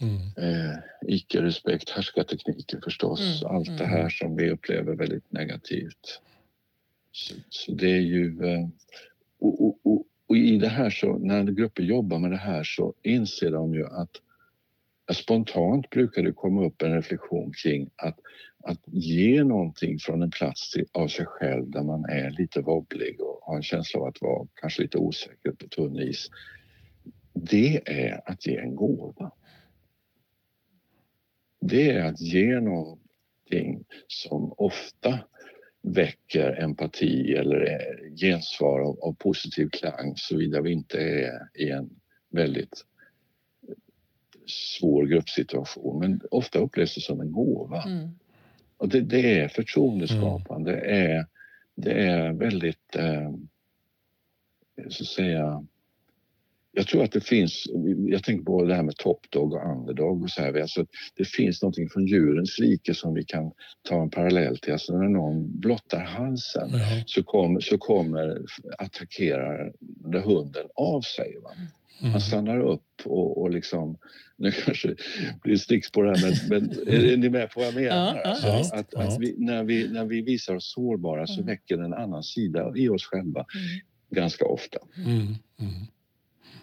[SPEAKER 1] Mm.
[SPEAKER 3] eh, icke-respekt, härskartekniker förstås.
[SPEAKER 2] Mm,
[SPEAKER 3] Allt det
[SPEAKER 2] mm.
[SPEAKER 3] här som vi upplever väldigt negativt. Så, så det är ju... Eh, och, och, och, och i det här så, när grupper jobbar med det här så inser de ju att att spontant brukar det komma upp en reflektion kring att, att ge någonting från en plats till, av sig själv där man är lite wobblig och har en känsla av att vara kanske lite osäker på tunn is. Det är att ge en gåva. Det är att ge någonting som ofta väcker empati eller gensvar av, av positiv klang såvida vi inte är i en väldigt svår gruppsituation. Men ofta upplevs det som en gåva.
[SPEAKER 2] Mm.
[SPEAKER 3] Och det, det är förtroendeskapande. Det, är, det är väldigt, eh, så att säga, jag tror att det finns, jag tänker på det här med top dog och underdog och så här. Alltså, det finns någonting från djurens rike som vi kan ta en parallell till. Alltså när någon blottar halsen
[SPEAKER 1] Ja.
[SPEAKER 3] så, kom, så kommer attackerande hunden av sig. Va?
[SPEAKER 1] Mm.
[SPEAKER 3] Han stannar upp och, och liksom, nu kanske det blir stickspår här men, men är, ni med på vad jag menar?
[SPEAKER 2] Ja, ja,
[SPEAKER 3] alltså,
[SPEAKER 1] visst.
[SPEAKER 3] att,
[SPEAKER 1] Ja.
[SPEAKER 3] att vi, när, vi, när vi visar oss sårbara så
[SPEAKER 2] Mm.
[SPEAKER 3] väcker en annan sida i oss själva
[SPEAKER 2] Mm.
[SPEAKER 3] ganska ofta.
[SPEAKER 1] Mm. Mm.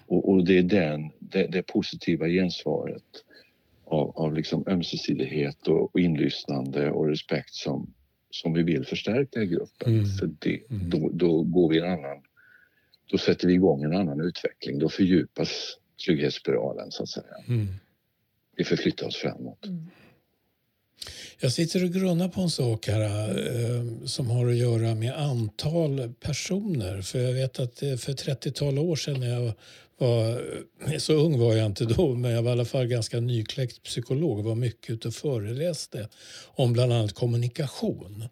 [SPEAKER 3] Och, och det är den, det, det positiva gensvaret av, av liksom ömsesidighet och, och inlyssnande och respekt som, som vi vill förstärka i gruppen.
[SPEAKER 1] Mm.
[SPEAKER 3] För det,
[SPEAKER 1] Mm.
[SPEAKER 3] då, då går vi en annan, då sätter vi igång en annan utveckling. Då fördjupas trygghetsspiralen så att säga.
[SPEAKER 1] Mm.
[SPEAKER 3] Vi förflyttar oss framåt.
[SPEAKER 2] Mm.
[SPEAKER 1] Jag sitter och grunnar på en sak här eh, som har att göra med antal personer. För jag vet att eh, för 30-tal år sedan när jag var, eh, så ung var jag inte då, men jag var i alla fall ganska nykläckt psykolog, var mycket ute och föreläste om bland annat kommunikation.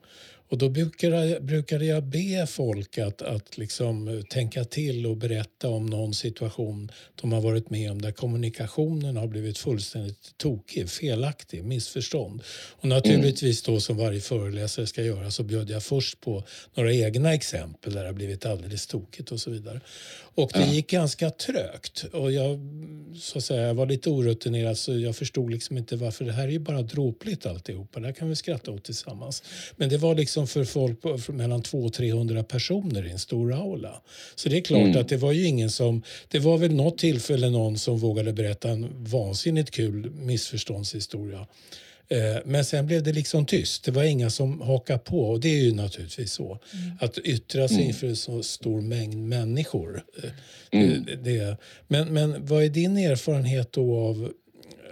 [SPEAKER 1] Och då brukade, brukade jag be folk att, att liksom eh, tänka till och berätta om någon situation de har varit med om där kommunikationen har blivit fullständigt tokig, felaktig, missförstånd. Och naturligtvis då som varje föreläsare ska göra så bjöd jag först på några egna exempel där det har blivit alldeles tokigt och så vidare. Och det gick ganska trögt och jag, så att säga, var lite orutinerad så jag förstod liksom inte varför det här är ju bara dråpligt alltihopa. Det här kan vi skratta åt tillsammans. Men det var liksom för folk på, för mellan 200 300 personer i en stor aula. Så det är klart
[SPEAKER 3] Mm.
[SPEAKER 1] att det var ju ingen som, det var väl något tillfälle någon som vågade berätta en vansinnigt kul missförståndshistoria. Eh, Men sen blev det liksom tyst. Det var inga som hakade på. Och det är ju naturligtvis så. Att yttra sig
[SPEAKER 3] Mm.
[SPEAKER 1] inför en så stor mängd människor. eh,
[SPEAKER 3] Mm.
[SPEAKER 1] Det, det, men, men vad är din erfarenhet då av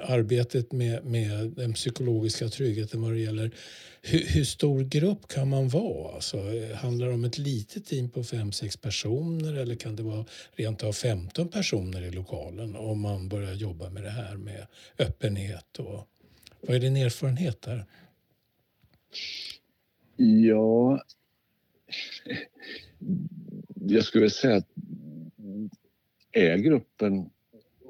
[SPEAKER 1] arbetet med, med den psykologiska tryggheten vad det gäller hur, hur stor grupp kan man vara? Alltså, handlar det om ett litet team på fem sex personer eller kan det vara rent av 15 personer i lokalen om man börjar jobba med det här med öppenhet? Och, vad är din erfarenhet där?
[SPEAKER 3] Ja, jag skulle säga att är gruppen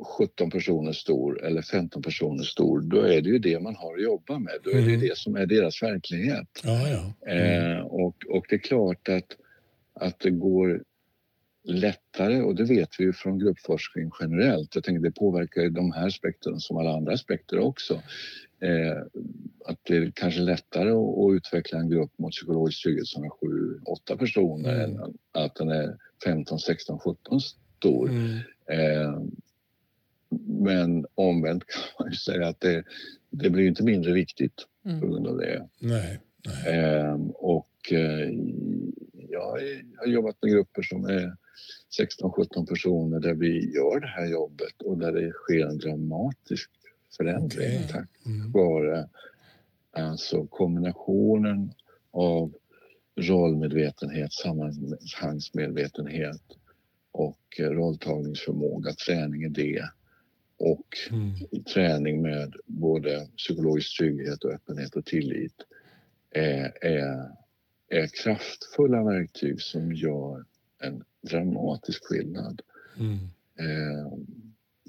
[SPEAKER 3] 17 personer stor eller 15 personer stor, då är det ju det man har att jobba med. Då är det ju
[SPEAKER 1] Mm.
[SPEAKER 3] det som är deras verklighet.
[SPEAKER 1] Ja, ja.
[SPEAKER 3] Eh, och, och det är klart att, att det går lättare, och det vet vi ju från gruppforskning generellt, jag tänker det påverkar de här aspekterna som alla andra aspekter också. Eh, att det är kanske lättare att, att utveckla en grupp mot psykologisk trygghet som är 7-8 personer
[SPEAKER 1] Mm.
[SPEAKER 3] än att den är 15, 16, 17 stor.
[SPEAKER 1] Mm.
[SPEAKER 3] Eh, men omvänt kan man ju säga att det, det blir inte mindre viktigt på
[SPEAKER 2] Mm.
[SPEAKER 3] grund av det.
[SPEAKER 1] Nej, nej.
[SPEAKER 3] Ehm, och eh, jag har jobbat med grupper som är 16-17 personer där vi gör det här jobbet och där det sker en dramatisk förändring
[SPEAKER 1] Okej.
[SPEAKER 3] tack
[SPEAKER 1] Mm.
[SPEAKER 3] vare alltså kombinationen av rollmedvetenhet, sammanhangsmedvetenhet och eh, rolltagningsförmåga, träning i det och
[SPEAKER 1] Mm.
[SPEAKER 3] träning med både psykologisk trygghet och öppenhet och tillit är, är, är kraftfulla verktyg som gör en dramatisk skillnad.
[SPEAKER 1] Mm.
[SPEAKER 3] Eh,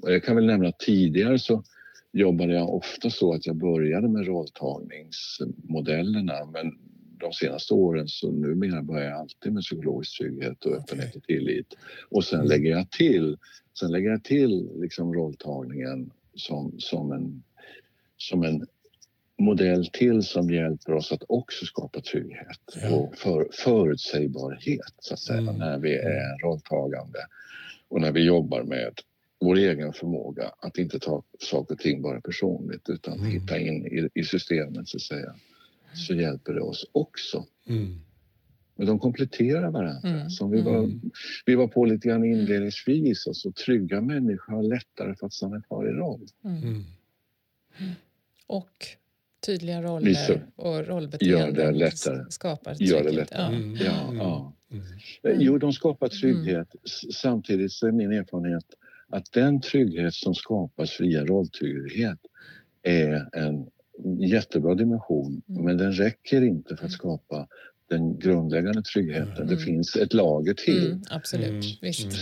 [SPEAKER 3] och jag kan väl nämna att tidigare så, jobbade jag ofta så att jag började med rolltagningsmodellerna men de senaste åren så numera börjar jag alltid med psykologisk trygghet och öppenhet och tillit. Och sen
[SPEAKER 1] Mm.
[SPEAKER 3] lägger jag till, sen lägger jag till liksom rolltagningen som, som, en, som en modell till som hjälper oss att också skapa trygghet
[SPEAKER 1] Ja.
[SPEAKER 3] och för, förutsägbarhet så att säga
[SPEAKER 1] Mm.
[SPEAKER 3] när vi är rolltagande och när vi jobbar med vår egen förmåga att inte ta saker och ting bara personligt utan
[SPEAKER 1] Mm.
[SPEAKER 3] hitta in i, i systemet så att säga så hjälper det oss också.
[SPEAKER 1] Mm.
[SPEAKER 3] Men de kompletterar varandra.
[SPEAKER 2] Mm.
[SPEAKER 3] Som vi, var,
[SPEAKER 1] Mm.
[SPEAKER 3] vi var på lite grann inledningsvis. Alltså, trygga människor har lättare för att stanna kvar i roll.
[SPEAKER 2] Mm.
[SPEAKER 1] Mm.
[SPEAKER 2] Och tydliga roller
[SPEAKER 3] Visa.
[SPEAKER 2] och
[SPEAKER 3] Gör
[SPEAKER 2] rollbeteenden
[SPEAKER 3] det lättare.
[SPEAKER 2] skapar
[SPEAKER 3] Gör det
[SPEAKER 2] trygghet.
[SPEAKER 3] lättare.
[SPEAKER 2] Ja.
[SPEAKER 1] Mm.
[SPEAKER 3] Ja, ja.
[SPEAKER 1] Mm.
[SPEAKER 3] Eh, Jo, de skapar trygghet. Samtidigt så är min erfarenhet att den trygghet som skapas via rolltrygghet är en jättebra dimension.
[SPEAKER 2] Mm.
[SPEAKER 3] Men den räcker inte för att skapa den grundläggande tryggheten.
[SPEAKER 1] Mm.
[SPEAKER 3] Det finns ett lager till
[SPEAKER 2] Mm, absolut,
[SPEAKER 1] Mm.
[SPEAKER 2] visst.
[SPEAKER 1] Mm.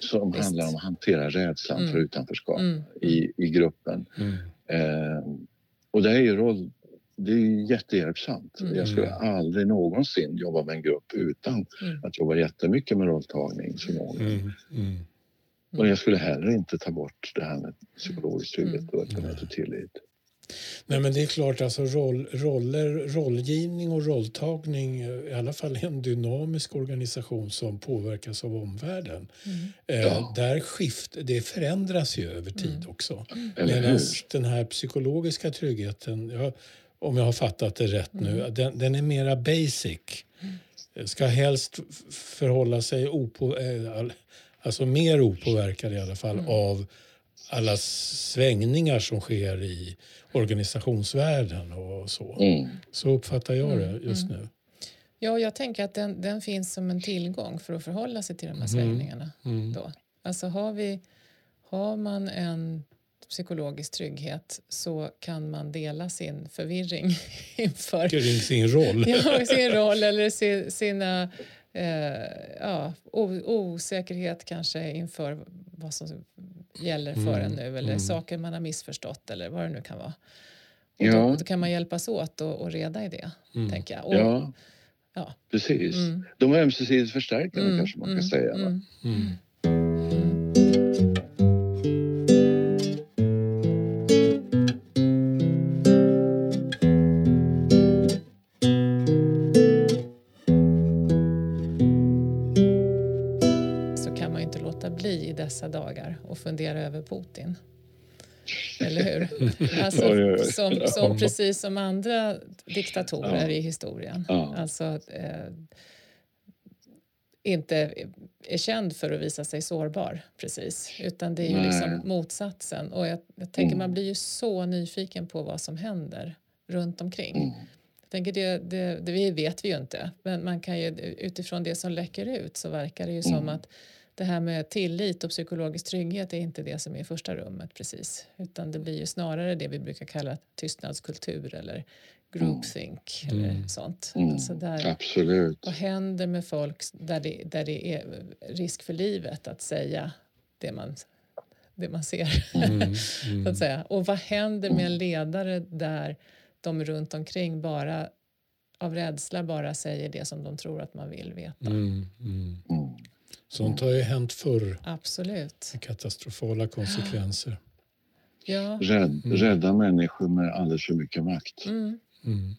[SPEAKER 3] som
[SPEAKER 2] Visst.
[SPEAKER 3] handlar om att hantera rädslan
[SPEAKER 2] Mm.
[SPEAKER 3] för utanförskap
[SPEAKER 2] Mm.
[SPEAKER 3] i, i gruppen.
[SPEAKER 1] Mm.
[SPEAKER 3] Eh, och det är ju roll, det är jättehjälpsamt.
[SPEAKER 2] Mm.
[SPEAKER 3] Jag skulle aldrig någonsin jobba med en grupp utan
[SPEAKER 2] Mm.
[SPEAKER 3] att jobba jättemycket med rolltagningsförmåga.
[SPEAKER 1] Mm. Mm.
[SPEAKER 3] Och jag skulle heller inte ta bort det här med psykologisk trygghet och öppenhet
[SPEAKER 1] Mm.
[SPEAKER 3] och tillit.
[SPEAKER 1] Nej, men det är klart, alltså roll, roller, rollgivning och rolltagning, eh, i alla fall i en dynamisk organisation som påverkas av omvärlden.
[SPEAKER 2] Mm.
[SPEAKER 1] Eh,
[SPEAKER 3] Ja.
[SPEAKER 1] där skift, det förändras ju över tid
[SPEAKER 2] Mm.
[SPEAKER 1] också. Medan den här psykologiska tryggheten, ja, om jag har fattat det rätt nu,
[SPEAKER 2] Mm.
[SPEAKER 1] den, den är mera basic. Ska helst förhålla sig opå, eh, all- alltså mer opåverkad i alla fall
[SPEAKER 2] Mm.
[SPEAKER 1] av alla svängningar som sker i organisationsvärlden och så.
[SPEAKER 3] Mm.
[SPEAKER 1] Så uppfattar jag det
[SPEAKER 2] Mm,
[SPEAKER 1] just
[SPEAKER 2] mm.
[SPEAKER 1] nu.
[SPEAKER 2] Ja, jag tänker att den, den finns som en tillgång för att förhålla sig till de här
[SPEAKER 1] Mm.
[SPEAKER 2] svängningarna.
[SPEAKER 1] Mm.
[SPEAKER 2] Då. Alltså har, vi, har man en psykologisk trygghet så kan man dela sin förvirring inför
[SPEAKER 1] Kring sin roll.
[SPEAKER 2] ja, sin roll eller sin, sina eh, ja, osäkerhet kanske inför vad som gäller för en nu eller
[SPEAKER 1] mm.
[SPEAKER 2] saker man har missförstått eller vad det nu kan vara. Och
[SPEAKER 3] Ja.
[SPEAKER 2] då, då kan man hjälpas åt och, och reda i det,
[SPEAKER 1] Mm.
[SPEAKER 2] tänker jag. Och,
[SPEAKER 3] Ja,
[SPEAKER 2] ja.
[SPEAKER 3] precis.
[SPEAKER 2] Mm.
[SPEAKER 3] De är ömsesidigt förstärkande
[SPEAKER 2] Mm,
[SPEAKER 3] kanske man kan
[SPEAKER 2] mm,
[SPEAKER 3] säga.
[SPEAKER 2] Dagar och fundera över Putin. Eller hur? Alltså,
[SPEAKER 3] Oj, oj, oj.
[SPEAKER 2] som, som precis som andra diktatorer
[SPEAKER 3] Ja.
[SPEAKER 2] i historien.
[SPEAKER 3] Ja.
[SPEAKER 2] Alltså, eh, inte är känd för att visa sig sårbar precis. Utan det är ju
[SPEAKER 3] Nej.
[SPEAKER 2] liksom motsatsen. Och jag, jag tänker
[SPEAKER 3] Mm.
[SPEAKER 2] man blir ju så nyfiken på vad som händer runt omkring.
[SPEAKER 3] Mm.
[SPEAKER 2] Jag tänker det, det, det vet vi ju inte. Men man kan ju, utifrån det som läcker ut så verkar det ju som
[SPEAKER 3] Mm.
[SPEAKER 2] att det här med tillit och psykologisk trygghet är inte det som är i första rummet precis. Utan det blir ju snarare det vi brukar kalla tystnadskultur eller groupthink eller
[SPEAKER 1] Mm.
[SPEAKER 2] sånt.
[SPEAKER 3] Mm.
[SPEAKER 2] Alltså där,
[SPEAKER 3] Absolut.
[SPEAKER 2] vad händer med folk där det, där det är risk för livet att säga det man, det man ser?
[SPEAKER 1] Mm.
[SPEAKER 2] så
[SPEAKER 1] Mm.
[SPEAKER 2] att säga. Och vad händer med en ledare där de runt omkring bara av rädsla bara säger det som de tror att man vill veta?
[SPEAKER 1] Sånt har ju hänt förr
[SPEAKER 2] Absolut.
[SPEAKER 1] med katastrofala konsekvenser.
[SPEAKER 2] Ja.
[SPEAKER 3] Rädd,
[SPEAKER 1] Mm.
[SPEAKER 3] Rädda människor med alldeles för mycket makt
[SPEAKER 2] Mm.
[SPEAKER 1] Mm.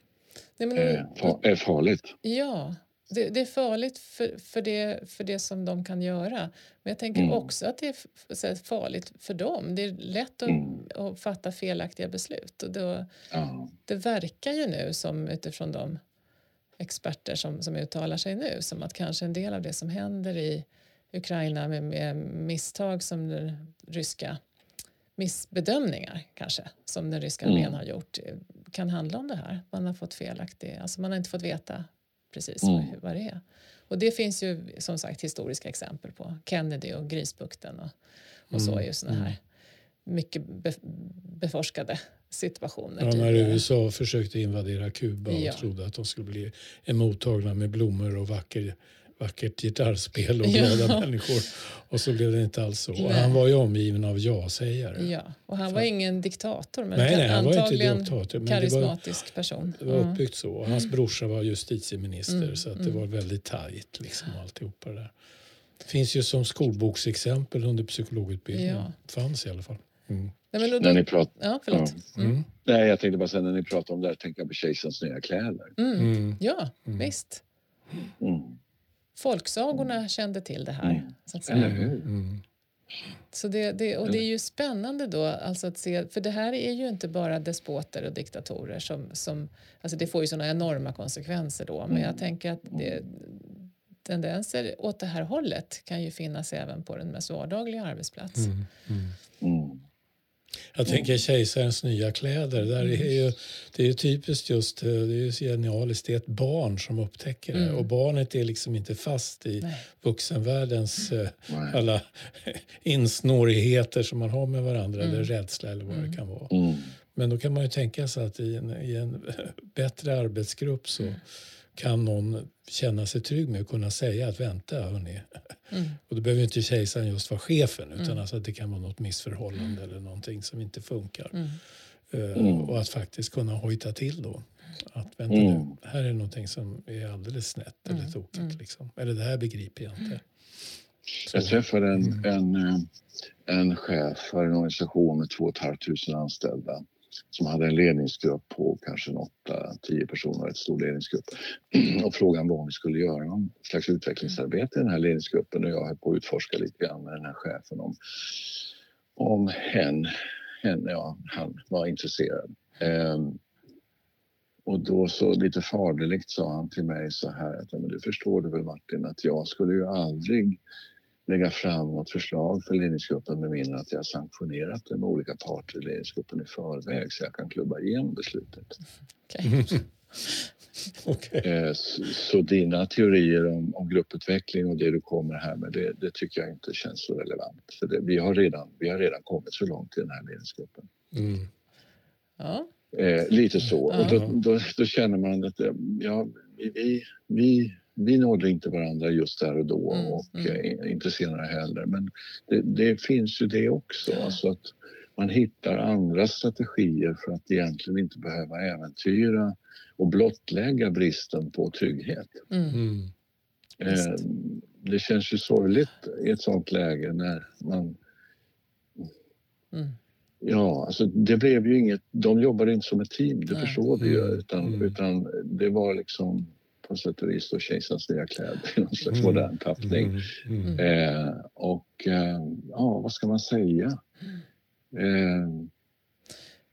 [SPEAKER 2] Nej, men,
[SPEAKER 3] är, fa- är farligt.
[SPEAKER 2] Ja, det, det är farligt för, för, det, för det som de kan göra. Men jag tänker
[SPEAKER 3] Mm.
[SPEAKER 2] också att det är farligt för dem. Det är lätt att,
[SPEAKER 3] Mm.
[SPEAKER 2] att fatta felaktiga beslut. Och då,
[SPEAKER 3] Ja.
[SPEAKER 2] det verkar ju nu som utifrån de experter som, som uttalar sig nu som att kanske en del av det som händer i Ukraina med, med misstag som den ryska missbedömningar kanske som den ryska
[SPEAKER 3] Mm.
[SPEAKER 2] armén har gjort eh, kan handla om det här. Man har fått felaktig, alltså man har inte fått veta precis
[SPEAKER 3] Mm.
[SPEAKER 2] vad, vad det är. Och det finns ju som sagt historiska exempel på Kennedy och Grisbukten och, och så
[SPEAKER 1] Mm,
[SPEAKER 2] är ju såna
[SPEAKER 1] mm.
[SPEAKER 2] här mycket be, beforskade situationer.
[SPEAKER 1] Ja, när
[SPEAKER 2] tidigare.
[SPEAKER 1] USA försökte invadera Kuba och
[SPEAKER 2] Ja.
[SPEAKER 1] trodde att de skulle bli emottagna med blommor och vacker, vackert gitarrspel och
[SPEAKER 2] Ja.
[SPEAKER 1] glada människor. Och så blev det inte alls så. Och
[SPEAKER 2] Nej.
[SPEAKER 1] han var ju omgiven av ja-sägare.
[SPEAKER 2] Ja, och han var ingen diktator men
[SPEAKER 1] Nej, nej, han var inte
[SPEAKER 2] antagligen
[SPEAKER 1] diktator, men det var-
[SPEAKER 2] karismatisk person.
[SPEAKER 1] Det var
[SPEAKER 2] Ja.
[SPEAKER 1] uppbyggt så. Och hans brorsa var justitieminister
[SPEAKER 2] Mm,
[SPEAKER 1] så att det
[SPEAKER 2] mm.
[SPEAKER 1] var väldigt tajt liksom alltihopa det där. Det finns ju som skolboksexempel under psykologutbildningen.
[SPEAKER 2] Ja.
[SPEAKER 1] Fanns i alla fall. Mm.
[SPEAKER 2] Nej, då,
[SPEAKER 3] När ni pratar...
[SPEAKER 2] ja, förlåt. Mm.
[SPEAKER 1] Mm.
[SPEAKER 3] Nej, jag tänkte bara säga när ni pratar om det här, tänker jag på Kejsarens nya kläder.
[SPEAKER 2] Mm.
[SPEAKER 1] Mm.
[SPEAKER 2] Ja,
[SPEAKER 1] Mm.
[SPEAKER 2] visst.
[SPEAKER 3] Mm.
[SPEAKER 2] Folksagorna kände till det här.
[SPEAKER 3] Mm.
[SPEAKER 2] Så att säga.
[SPEAKER 3] Eller hur?
[SPEAKER 1] Mm.
[SPEAKER 2] Så det, det, och det är ju spännande då alltså att se, för det här är ju inte bara despoter och diktatorer som, som alltså det får ju sådana enorma konsekvenser då, men jag tänker att det, tendenser åt det här hållet kan ju finnas även på den mest vardagliga arbetsplats.
[SPEAKER 1] Mm. Mm.
[SPEAKER 3] Mm.
[SPEAKER 1] Jag tänker kejsarens nya kläder. Där är ju, det är ju typiskt just, eh, det är ju genialiskt, det är ett barn som upptäcker det.
[SPEAKER 2] Mm.
[SPEAKER 1] Och barnet är liksom inte fast i
[SPEAKER 2] Nej.
[SPEAKER 1] vuxenvärldens
[SPEAKER 3] Nej.
[SPEAKER 1] alla insnårigheter som man har med varandra
[SPEAKER 2] Mm.
[SPEAKER 1] eller rädsla eller vad
[SPEAKER 2] Mm.
[SPEAKER 1] det kan vara.
[SPEAKER 3] Mm.
[SPEAKER 1] Men då kan man ju tänka sig att i en, i en bättre arbetsgrupp så kan någon känna sig trygg med att kunna säga att vänta hörni.
[SPEAKER 2] Mm.
[SPEAKER 1] Och då behöver inte kejsaren just vara chefen utan
[SPEAKER 2] Mm.
[SPEAKER 1] alltså att det kan vara något missförhållande eller någonting som inte funkar.
[SPEAKER 2] Mm.
[SPEAKER 3] Mm.
[SPEAKER 1] Eh, Och att faktiskt kunna hojta till då. Att vänta
[SPEAKER 3] Mm.
[SPEAKER 1] nu, här är någonting som är alldeles snett eller
[SPEAKER 2] Mm.
[SPEAKER 1] tokigt.
[SPEAKER 2] Mm.
[SPEAKER 1] Liksom. Eller det här begriper jag inte. Så.
[SPEAKER 3] Jag träffade en,
[SPEAKER 1] Mm.
[SPEAKER 3] en, eh, en chef för en organisation med 2 500 anställda som hade en ledningsgrupp på kanske 8-10 personer, ett stor ledningsgrupp. Och frågan var om vi skulle göra någon slags utvecklingsarbete i den här ledningsgruppen och jag höll på att utforska lite grann med den här chefen om, om hen, hen ja, han var intresserad. Ehm, och då så lite faderligt sa han till mig så här att "Ja, men du förstår du väl Martin att jag skulle ju aldrig lägga fram något förslag för ledningsgruppen med mindre att jag sanktionerat det med olika parter i ledningsgruppen i förväg så jag kan klubba igenom beslutet.
[SPEAKER 2] Okej.
[SPEAKER 1] Okej.
[SPEAKER 3] Eh, Så, så dina teorier om, om grupputveckling och det du kommer här med det, det tycker jag inte känns så relevant. För det, vi, har redan, vi har redan kommit så långt i den här ledningsgruppen.
[SPEAKER 1] Mm.
[SPEAKER 2] Ja.
[SPEAKER 3] Eh, lite så. Och då, då, då känner man att eh, ja, vi, vi, vi, vi nådde inte varandra just där och då
[SPEAKER 2] Mm,
[SPEAKER 3] och
[SPEAKER 2] mm.
[SPEAKER 3] eh, inte senare heller. Men det, det finns ju det också.
[SPEAKER 2] Ja.
[SPEAKER 3] Alltså att man hittar andra strategier för att egentligen inte behöva äventyra och blottlägga bristen på trygghet.
[SPEAKER 2] Mm.
[SPEAKER 1] Mm.
[SPEAKER 3] Eh, det känns ju sorgligt i ett sånt läge när man
[SPEAKER 2] Mm.
[SPEAKER 3] Ja, alltså det blev ju inget... De jobbade inte som ett team, det förstår vi ju. Utan,
[SPEAKER 1] mm.
[SPEAKER 3] utan det var liksom på sätt och vis kejsarens nya kläder i någon slags
[SPEAKER 1] Mm,
[SPEAKER 3] modern tappning.
[SPEAKER 1] Mm. Mm.
[SPEAKER 3] Eh, och eh, ja, vad ska man säga? Eh,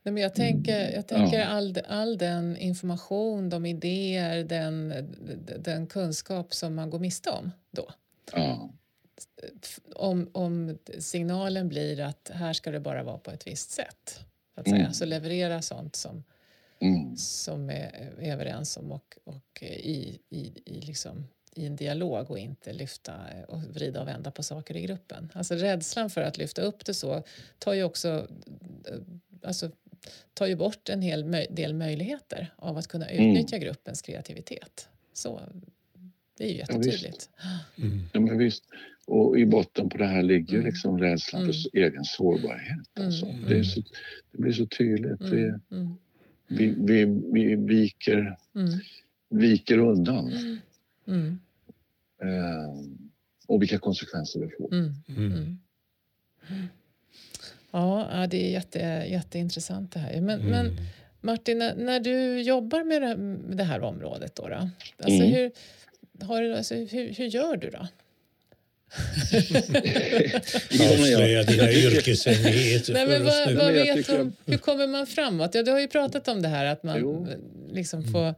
[SPEAKER 2] Nej, men jag tänker, jag tänker
[SPEAKER 3] Ja.
[SPEAKER 2] all, all den information, de idéer, den, den kunskap som man går miste om då.
[SPEAKER 3] ja,
[SPEAKER 2] Om, om signalen blir att här ska det bara vara på ett visst sätt. Så, att säga.
[SPEAKER 3] Mm.
[SPEAKER 2] så leverera sånt som,
[SPEAKER 3] mm,
[SPEAKER 2] som är, är överens om och, och i, i, i, liksom, i en dialog och inte lyfta och vrida och vända på saker i gruppen. Alltså rädslan för att lyfta upp det så tar ju också eh, alltså, tar ju bort en hel möj- del möjligheter av att kunna
[SPEAKER 3] Mm.
[SPEAKER 2] utnyttja gruppens kreativitet. Så det är ju jättetydligt.
[SPEAKER 1] Mm.
[SPEAKER 3] ja, men visst. Och i botten på det här ligger
[SPEAKER 2] Mm.
[SPEAKER 3] liksom rädslan för s- egen sårbarhet. Alltså.
[SPEAKER 2] Mm.
[SPEAKER 3] Det, är så, det blir så tydligt.
[SPEAKER 2] Mm, mm,
[SPEAKER 3] vi, vi, vi viker,
[SPEAKER 2] mm,
[SPEAKER 3] viker undan.
[SPEAKER 2] mm,
[SPEAKER 3] Eh, och vilka konsekvenser det får.
[SPEAKER 2] mm,
[SPEAKER 1] Mm.
[SPEAKER 2] mm. Ja, det är jätte, jätteintressant det här. Men, men
[SPEAKER 1] Mm.
[SPEAKER 2] Martin, när, när du jobbar med det, med det här området, då, då alltså
[SPEAKER 3] Mm.
[SPEAKER 2] hur, har, du- alltså hur, hur gör du då?
[SPEAKER 1] Avslöja dina yrkeshemligheter
[SPEAKER 2] Nej, men vad, vad vet
[SPEAKER 3] tycker-
[SPEAKER 2] om, hur kommer man framåt? Ja, du har ju pratat om det här att man
[SPEAKER 3] Jo.
[SPEAKER 2] liksom får,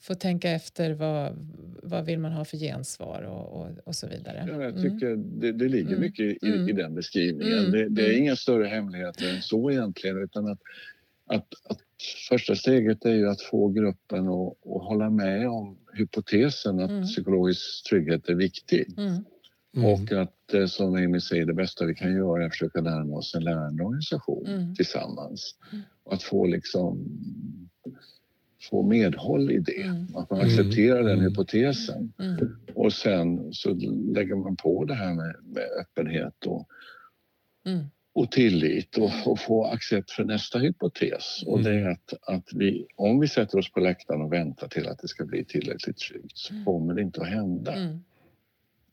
[SPEAKER 2] får tänka efter vad, vad vill man ha för gensvar och, och, och så vidare.
[SPEAKER 3] Ja, jag
[SPEAKER 2] Mm.
[SPEAKER 3] tycker det, det ligger
[SPEAKER 2] Mm.
[SPEAKER 3] mycket i,
[SPEAKER 2] Mm.
[SPEAKER 3] i den beskrivningen.
[SPEAKER 2] Mm.
[SPEAKER 3] Det, det är
[SPEAKER 2] Mm.
[SPEAKER 3] inga större hemligheter än så egentligen utan att, att, att första steget är ju att få gruppen att, att hålla med om hypotesen att
[SPEAKER 2] Mm.
[SPEAKER 3] psykologisk trygghet är viktig.
[SPEAKER 2] Mm.
[SPEAKER 3] Och att eh, som Amy säger, det bästa vi kan göra är att försöka närma oss en lärande organisation
[SPEAKER 2] Mm.
[SPEAKER 3] tillsammans.
[SPEAKER 2] Mm.
[SPEAKER 3] Och att få liksom få medhåll i det.
[SPEAKER 2] Mm.
[SPEAKER 3] Att man
[SPEAKER 1] Mm.
[SPEAKER 3] accepterar den
[SPEAKER 1] Mm.
[SPEAKER 3] hypotesen.
[SPEAKER 2] Mm.
[SPEAKER 3] Och sen så lägger man på det här med, med öppenhet och,
[SPEAKER 2] Mm.
[SPEAKER 3] och tillit och, och få accept för nästa hypotes. Och det är att, att vi, om vi sätter oss på läktaren och väntar till att det ska bli tillräckligt tryggt så
[SPEAKER 2] Mm.
[SPEAKER 3] kommer det inte att hända.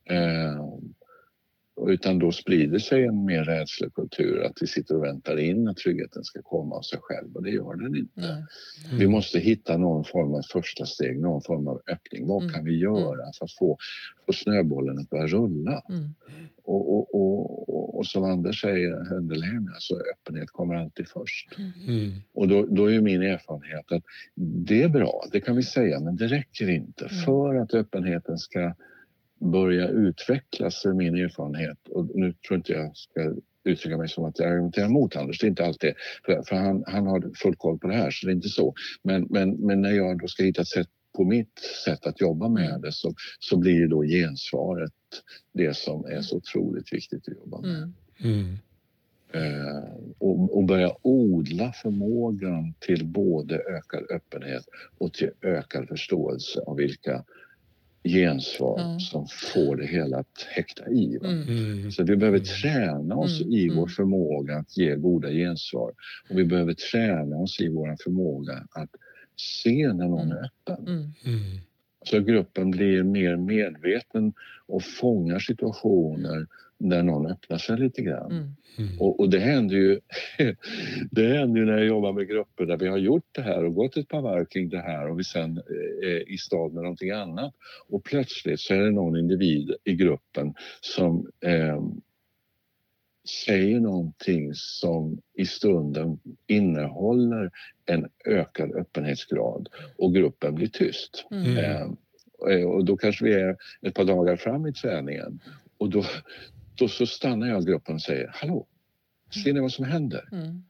[SPEAKER 2] Mm.
[SPEAKER 3] Eh, utan då sprider sig en mer rädslekultur att vi sitter och väntar in att tryggheten ska komma av sig själv och det gör den inte.
[SPEAKER 2] Nej.
[SPEAKER 3] Vi måste hitta någon form av första steg, någon form av öppning. Vad
[SPEAKER 2] Mm.
[SPEAKER 3] kan vi göra för att få, få snöbollen att börja rulla?
[SPEAKER 2] Mm.
[SPEAKER 3] Och, och, och, och, och som Anders säger, Händelhem, alltså öppenhet kommer alltid först.
[SPEAKER 1] Mm.
[SPEAKER 3] Och då, då är min erfarenhet att det är bra, det kan vi säga, men det räcker inte.
[SPEAKER 2] Mm.
[SPEAKER 3] För att öppenheten ska börja utvecklas, är min erfarenhet, och nu tror inte jag ska uttrycka mig som att jag argumenterar mot Anders, det är inte alltid, för, för han, han har full koll på det här, så det är inte så. Men, men, men när jag då ska hitta ett sätt på mitt sätt att jobba med det så, så blir då gensvaret det som är så otroligt viktigt att jobba med.
[SPEAKER 2] Mm.
[SPEAKER 1] Mm.
[SPEAKER 3] Eh, och, och börja odla förmågan till både ökad öppenhet och till ökad förståelse av vilka gensvar
[SPEAKER 2] Ja.
[SPEAKER 3] som får det hela att häkta i. Va?
[SPEAKER 2] Mm.
[SPEAKER 1] Mm.
[SPEAKER 3] Så vi behöver träna oss
[SPEAKER 2] Mm,
[SPEAKER 3] i
[SPEAKER 2] mm.
[SPEAKER 3] vår förmåga att ge goda gensvar. Och vi behöver träna oss i vår förmåga att se när någon
[SPEAKER 2] Mm.
[SPEAKER 3] är öppen.
[SPEAKER 2] Mm.
[SPEAKER 1] Mm.
[SPEAKER 3] Så gruppen blir mer medveten och fångar situationer där någon öppnar sig lite grann.
[SPEAKER 2] Mm.
[SPEAKER 1] Mm.
[SPEAKER 3] Och, och det händer ju det händer ju när jag jobbar med grupper där vi har gjort det här och gått ett par varv kring det här och vi sen eh, är i stad med någonting annat. Och plötsligt så är det någon individ i gruppen som eh, säger någonting som i stunden innehåller en ökad öppenhetsgrad och gruppen blir tyst.
[SPEAKER 2] Mm.
[SPEAKER 3] Eh, och då kanske vi är ett par dagar fram i träningen och då, då så stannar jag gruppen och säger Hallå, ser ni vad som händer?
[SPEAKER 2] Mm.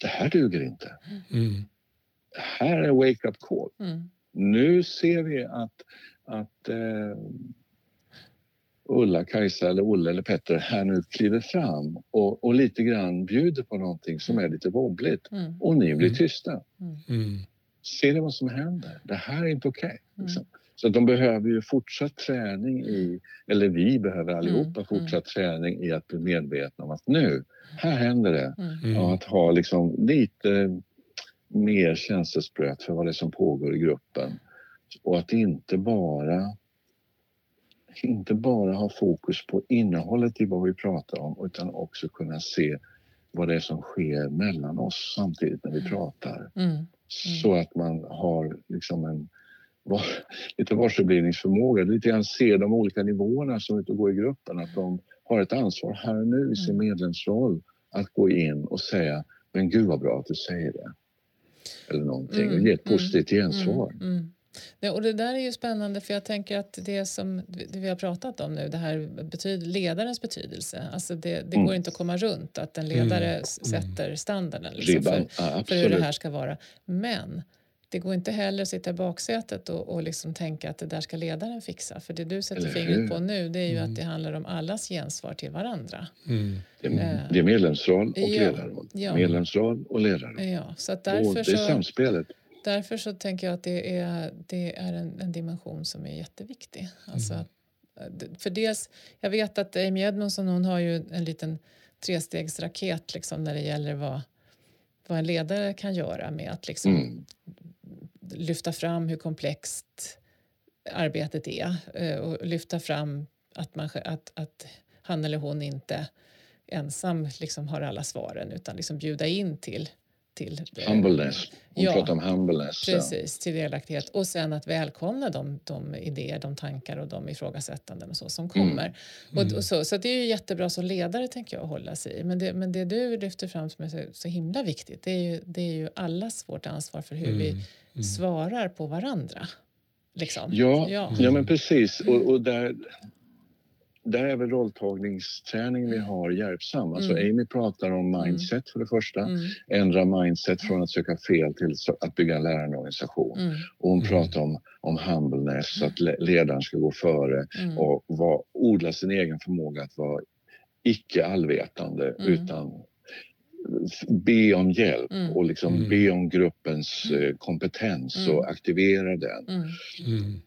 [SPEAKER 3] Det här duger inte.
[SPEAKER 1] Mm.
[SPEAKER 3] Här är wake up call.
[SPEAKER 2] Mm.
[SPEAKER 3] Nu ser vi att, att eh, Ulla, Kajsa eller Olle eller Petter här nu kliver fram och, och lite grann bjuder på någonting som är lite wobbligt
[SPEAKER 2] Mm.
[SPEAKER 3] och ni blir
[SPEAKER 1] Mm.
[SPEAKER 3] tysta.
[SPEAKER 1] Mm.
[SPEAKER 3] Ser ni vad som händer? Det här är inte okej.
[SPEAKER 2] Mm.
[SPEAKER 3] liksom. Så de behöver ju fortsatt träning i, eller vi behöver allihopa
[SPEAKER 2] Mm,
[SPEAKER 3] fortsatt träning i att bli medvetna om att nu, här händer det.
[SPEAKER 2] Mm.
[SPEAKER 1] Mm.
[SPEAKER 3] Och att ha liksom lite mer känselspröt för vad det är som pågår i gruppen. Och att inte bara inte bara ha fokus på innehållet i vad vi pratar om utan också kunna se vad det är som sker mellan oss samtidigt när vi pratar.
[SPEAKER 2] Mm.
[SPEAKER 3] Så att man har liksom en lite varseblivningsförmåga, lite grann se de olika nivåerna som är ute och går i gruppen, att de har ett ansvar här och nu i sin
[SPEAKER 2] Mm.
[SPEAKER 3] medlemsroll att gå in och säga men gud vad bra att du säger det. Eller någonting och
[SPEAKER 2] Mm,
[SPEAKER 3] ge ett
[SPEAKER 2] mm,
[SPEAKER 3] positivt gensvar.
[SPEAKER 2] Mm, mm. Ja, och det där är ju spännande för jag tänker att det som det vi har pratat om nu, det här betyd, ledarens betydelse, alltså det, det
[SPEAKER 3] Mm.
[SPEAKER 2] går inte att komma runt att en ledare
[SPEAKER 1] Mm,
[SPEAKER 2] sätter standarden liksom, för, för hur det här ska vara. Men det går inte heller att sitta i baksätet och, och liksom tänka att det där ska ledaren fixa. För det du sätter fingret på nu det är ju
[SPEAKER 1] Mm.
[SPEAKER 2] att det handlar om allas gensvar till varandra.
[SPEAKER 1] Mm.
[SPEAKER 3] Det är,
[SPEAKER 2] Eh,
[SPEAKER 3] det är medlemsroll och
[SPEAKER 2] ja,
[SPEAKER 3] ledarroll.
[SPEAKER 2] ja.
[SPEAKER 3] Medlemsroll och ledarroll.
[SPEAKER 2] Ja, så att
[SPEAKER 3] och
[SPEAKER 2] därför
[SPEAKER 3] det är
[SPEAKER 2] så...
[SPEAKER 3] samspelet.
[SPEAKER 2] Därför så tänker jag att det är, det är en, en dimension som är jätteviktig. Alltså
[SPEAKER 1] Mm.
[SPEAKER 2] att, eh, för dels, jag vet att Amy Edmondson hon har ju en liten trestegsraket liksom, när det gäller vad, vad en ledare kan göra med att liksom,
[SPEAKER 3] Mm
[SPEAKER 2] lyfta fram hur komplext arbetet är eh, och lyfta fram att, man, att, att han eller hon inte ensam liksom har alla svaren utan liksom bjuda in till, till eh,
[SPEAKER 3] Humbleness. Hon
[SPEAKER 2] Ja.
[SPEAKER 3] pratar om humbleness. ja.
[SPEAKER 2] Precis, till delaktighet. Och sen att välkomna de, de idéer, de tankar och de ifrågasättanden och så som kommer. Och, och så, så det är ju jättebra som ledare tänker jag att hålla sig i. Men det, men det du lyfter fram som är så, så himla viktigt det är, ju, det är ju allas vårt ansvar för hur vi svarar på varandra. Liksom.
[SPEAKER 3] Ja,
[SPEAKER 2] ja.
[SPEAKER 3] ja men precis. Och, och där, där är väl rolltagningsträning vi har hjälpsam. Alltså
[SPEAKER 2] Mm.
[SPEAKER 3] Amy pratar om mindset för det första.
[SPEAKER 2] Mm,
[SPEAKER 3] Ändra mindset från att söka fel till att bygga en lärande organisation.
[SPEAKER 2] mm,
[SPEAKER 3] Och hon
[SPEAKER 1] Mm.
[SPEAKER 3] pratar om, om humbleness, så att le- ledaren ska gå före
[SPEAKER 2] mm,
[SPEAKER 3] och vara, odla sin egen förmåga att vara icke allvetande
[SPEAKER 2] Mm.
[SPEAKER 3] utan be om hjälp
[SPEAKER 2] Mm.
[SPEAKER 3] och liksom
[SPEAKER 1] Mm.
[SPEAKER 3] be om gruppens eh, kompetens
[SPEAKER 2] Mm.
[SPEAKER 3] och aktivera den
[SPEAKER 2] Mm.
[SPEAKER 1] Mm.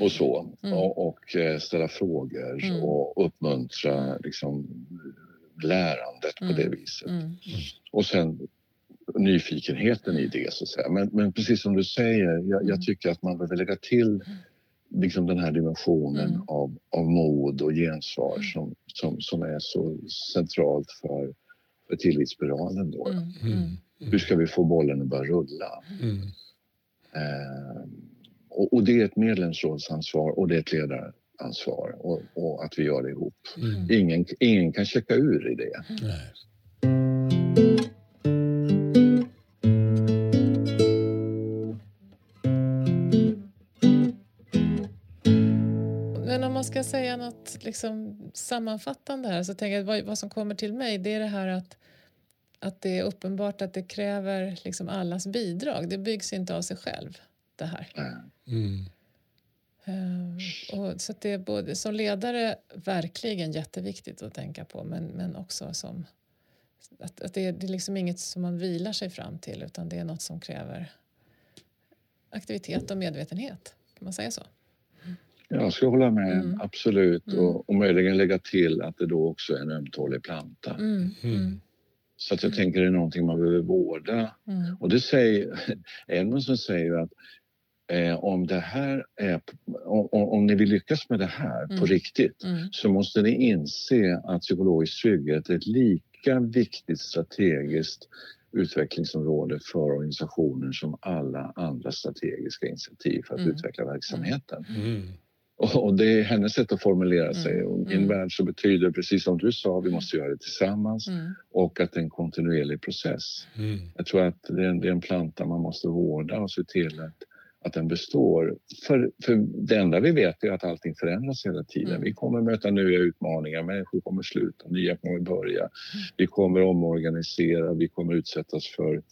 [SPEAKER 3] Och så.
[SPEAKER 2] Mm.
[SPEAKER 3] Och, och eh, ställa frågor
[SPEAKER 2] Mm.
[SPEAKER 3] och uppmuntra liksom, lärandet
[SPEAKER 2] Mm.
[SPEAKER 3] på det viset.
[SPEAKER 2] Mm.
[SPEAKER 3] Och sen nyfikenheten i det så att säga. Men, men precis som du säger, jag,
[SPEAKER 2] Mm.
[SPEAKER 3] jag tycker att man behöver lägga till liksom den här dimensionen
[SPEAKER 2] Mm.
[SPEAKER 3] av, av mod och gensvar
[SPEAKER 2] Mm.
[SPEAKER 3] som, som, som är så centralt för, för tillitsspiralen. Då.
[SPEAKER 2] Mm.
[SPEAKER 1] Mm.
[SPEAKER 3] Hur ska vi få bollen att börja rulla?
[SPEAKER 1] Mm.
[SPEAKER 3] Eh, och, och det är ett medlemsrådsansvar och det är ett ledaransvar och, och att vi gör det ihop.
[SPEAKER 1] Mm.
[SPEAKER 3] Ingen, ingen kan checka ur i det.
[SPEAKER 1] Nej.
[SPEAKER 2] Men om man ska säga något liksom sammanfattande här så tänker jag att vad, vad som kommer till mig det är det här att, att det är uppenbart att det kräver liksom allas bidrag. Det byggs inte av sig själv det här.
[SPEAKER 3] Eh,
[SPEAKER 1] Mm.
[SPEAKER 2] Eh, och så att det är både som ledare verkligen jätteviktigt att tänka på men, men också som att, att det, är, det är liksom inget som man vilar sig fram till utan det är något som kräver aktivitet och medvetenhet. Kan man säga så?
[SPEAKER 3] Jag ska hålla med,
[SPEAKER 2] Mm.
[SPEAKER 3] absolut.
[SPEAKER 2] Mm.
[SPEAKER 3] Och, och möjligen lägga till att det då också är en ömtålig planta.
[SPEAKER 2] Mm, mm,
[SPEAKER 1] Mm.
[SPEAKER 3] Så att jag tänker det är någonting man behöver vårda.
[SPEAKER 2] mm,
[SPEAKER 3] Och det säger Edmundson säger att eh, om det här är, om, om ni vill lyckas med det här på
[SPEAKER 2] Mm.
[SPEAKER 3] riktigt
[SPEAKER 2] mm,
[SPEAKER 3] så måste ni inse att psykologisk trygghet är ett lika viktigt strategiskt utvecklingsområde för organisationen som alla andra strategiska initiativ för att
[SPEAKER 2] Mm.
[SPEAKER 3] utveckla verksamheten.
[SPEAKER 1] Mm.
[SPEAKER 3] Och, och det är hennes sätt att formulera sig.
[SPEAKER 2] Mm.
[SPEAKER 3] Och I en
[SPEAKER 2] Mm.
[SPEAKER 3] värld så betyder precis som du sa, vi måste göra det tillsammans
[SPEAKER 2] mm,
[SPEAKER 3] och att det är en kontinuerlig process.
[SPEAKER 1] Mm.
[SPEAKER 3] Jag tror att det är en, det är en planta man måste vårda och se till att, att den består. För, för det enda vi vet är att allting förändras hela tiden.
[SPEAKER 2] Mm.
[SPEAKER 3] Vi kommer möta nya utmaningar, människor kommer sluta, nya kommer börja. Vi kommer omorganisera, vi kommer utsättas för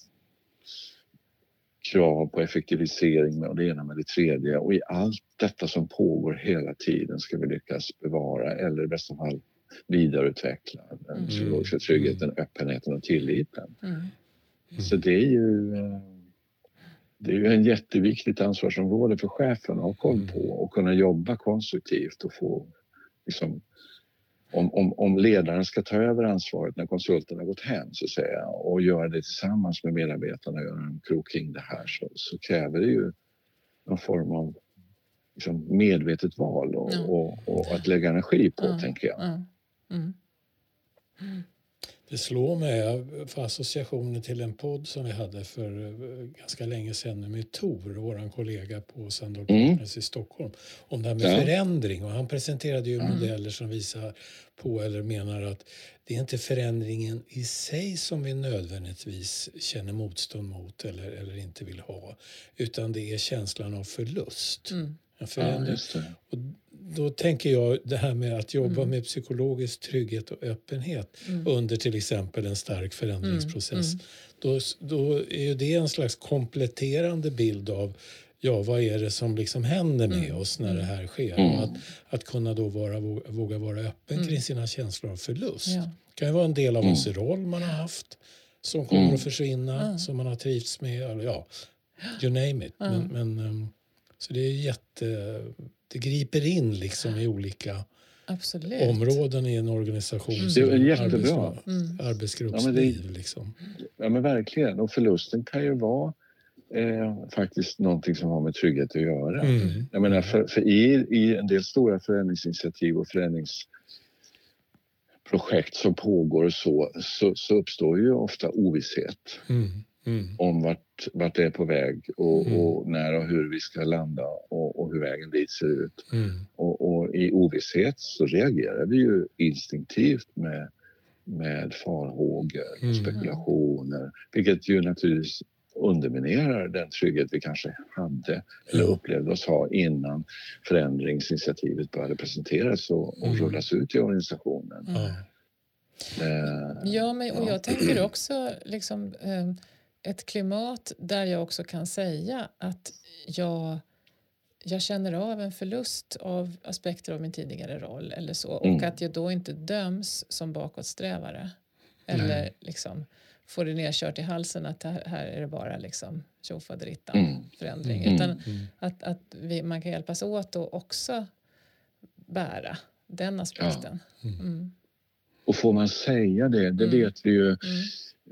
[SPEAKER 3] krav på effektivisering med det ena med det tredje och i allt detta som pågår hela tiden ska vi lyckas bevara eller i bästa fall vidareutveckla den
[SPEAKER 2] Mm.
[SPEAKER 3] psykologiska tryggheten, öppenheten och tilliten.
[SPEAKER 2] mm,
[SPEAKER 3] Så det är ju eh, det är ju en jätteviktigt ansvarsområde för chefen att ha koll
[SPEAKER 1] Mm.
[SPEAKER 3] på och kunna jobba konstruktivt och få liksom, om, om, om ledaren ska ta över ansvaret när konsulten har gått hem så att säga, och göra det tillsammans med medarbetarna och göra en krok kring det här så, så kräver det ju någon form av liksom, medvetet val och,
[SPEAKER 2] Ja.
[SPEAKER 3] och, och att lägga energi på,
[SPEAKER 2] Ja.
[SPEAKER 3] tänker jag.
[SPEAKER 2] ja, mm,
[SPEAKER 1] Det slår mig, jag får associationer till en podd som vi hade för eh, ganska länge sedan med Tor, vår kollega på Sandal
[SPEAKER 3] Mm.
[SPEAKER 1] I Stockholm, om det här med
[SPEAKER 3] Ja.
[SPEAKER 1] förändring. Och han presenterade ju
[SPEAKER 2] Mm.
[SPEAKER 1] modeller som visar på eller menar att det är inte förändringen i sig som vi nödvändigtvis känner motstånd mot eller, eller inte vill ha, utan det är känslan av förlust.
[SPEAKER 2] mm,
[SPEAKER 1] En
[SPEAKER 3] Ja,
[SPEAKER 1] förändring
[SPEAKER 3] just det.
[SPEAKER 1] och då tänker jag det här med att jobba
[SPEAKER 2] Mm.
[SPEAKER 1] med psykologisk trygghet och öppenhet
[SPEAKER 2] mm,
[SPEAKER 1] under till exempel en stark förändringsprocess. Då, då är ju det en slags kompletterande bild av ja, vad är det som liksom händer med
[SPEAKER 2] Mm.
[SPEAKER 1] oss när det här sker.
[SPEAKER 3] Mm.
[SPEAKER 1] Och att, att kunna då vara, våga vara öppen
[SPEAKER 2] Mm.
[SPEAKER 1] kring sina känslor av förlust.
[SPEAKER 2] ja,
[SPEAKER 1] Det kan ju vara en del av
[SPEAKER 3] Mm.
[SPEAKER 1] ens roll man har haft som kommer
[SPEAKER 3] Mm.
[SPEAKER 1] att försvinna,
[SPEAKER 2] Mm.
[SPEAKER 1] som man har trivts med. Eller ja, you name it.
[SPEAKER 2] Mm.
[SPEAKER 1] Men, men, um, så det är jätte... Det griper in liksom i olika
[SPEAKER 2] absolut.
[SPEAKER 1] områden i en organisation.
[SPEAKER 2] Mm.
[SPEAKER 1] som
[SPEAKER 3] Det är jättebra.
[SPEAKER 1] arbetsgrupp-
[SPEAKER 2] Mm.
[SPEAKER 1] Arbetsgruppsliv. Liksom.
[SPEAKER 3] Ja men verkligen. Och förlusten kan ju vara eh, faktiskt någonting som har med trygghet att göra.
[SPEAKER 1] Mm.
[SPEAKER 3] Jag menar för, för i, i en del stora förändringsinitiativ och förändringsprojekt som pågår och så, så, så uppstår ju ofta ovisshet
[SPEAKER 1] Mm. Mm.
[SPEAKER 3] om vart, vart det är på väg och,
[SPEAKER 1] Mm.
[SPEAKER 3] och när och hur vi ska landa och, och hur vägen dit ser ut.
[SPEAKER 1] Mm.
[SPEAKER 3] Och, och i ovisshet så reagerar vi ju instinktivt med, med farhågor,
[SPEAKER 1] Mm.
[SPEAKER 3] spekulationer, vilket ju naturligtvis underminerar den trygghet vi kanske hade eller
[SPEAKER 1] Ja.
[SPEAKER 3] upplevde oss ha innan förändringsinitiativet började presenteras och, och
[SPEAKER 1] Mm.
[SPEAKER 3] rullas ut i organisationen.
[SPEAKER 2] Mm.
[SPEAKER 1] Ja.
[SPEAKER 3] Eh,
[SPEAKER 2] Ja, men, och
[SPEAKER 3] Ja.
[SPEAKER 2] jag tänker också liksom, eh, ett klimat där jag också kan säga att jag, jag känner av en förlust av aspekter av min tidigare roll eller så och
[SPEAKER 3] Mm.
[SPEAKER 2] att jag då inte döms som bakåtsträvare eller liksom få det nedkört i halsen att här, här är det bara liksom tjofaderittan
[SPEAKER 3] Mm.
[SPEAKER 2] förändring.
[SPEAKER 3] Mm.
[SPEAKER 2] Utan
[SPEAKER 1] Mm.
[SPEAKER 2] att, att vi, man kan hjälpas åt och också bära den aspekten. Mm.
[SPEAKER 3] Och får man säga det, det
[SPEAKER 2] Mm.
[SPEAKER 3] vet vi ju
[SPEAKER 2] Mm.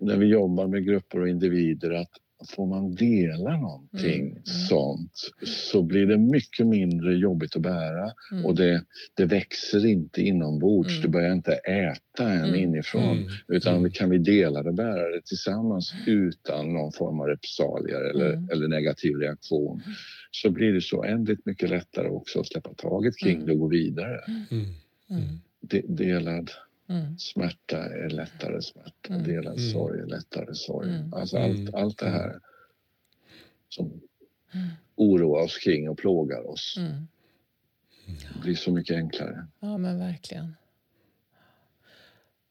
[SPEAKER 3] När vi jobbar med grupper och individer att får man dela någonting
[SPEAKER 2] Mm, mm.
[SPEAKER 3] sånt så blir det mycket mindre jobbigt att bära
[SPEAKER 2] Mm.
[SPEAKER 3] och det, det växer inte inombords.
[SPEAKER 2] Mm.
[SPEAKER 3] Du börjar inte äta en
[SPEAKER 2] Mm.
[SPEAKER 3] inifrån
[SPEAKER 1] Mm.
[SPEAKER 3] utan
[SPEAKER 1] Mm.
[SPEAKER 3] kan vi dela det, bära det tillsammans utan någon form av repressalier eller,
[SPEAKER 2] Mm.
[SPEAKER 3] eller negativ reaktion så blir det så ändligt mycket lättare också att släppa taget kring
[SPEAKER 2] Mm.
[SPEAKER 3] det och gå vidare.
[SPEAKER 1] Mm.
[SPEAKER 2] Mm.
[SPEAKER 3] De, delad
[SPEAKER 2] Mm.
[SPEAKER 3] smärta är lättare smärta,
[SPEAKER 2] Mm.
[SPEAKER 3] delad
[SPEAKER 1] Mm.
[SPEAKER 3] sorg är lättare sorg.
[SPEAKER 2] Mm.
[SPEAKER 3] Alltså
[SPEAKER 1] Mm.
[SPEAKER 3] allt, allt det här som
[SPEAKER 2] Mm.
[SPEAKER 3] oroar oss kring och plågar oss
[SPEAKER 2] Mm.
[SPEAKER 3] blir så mycket enklare.
[SPEAKER 2] Ja, men verkligen.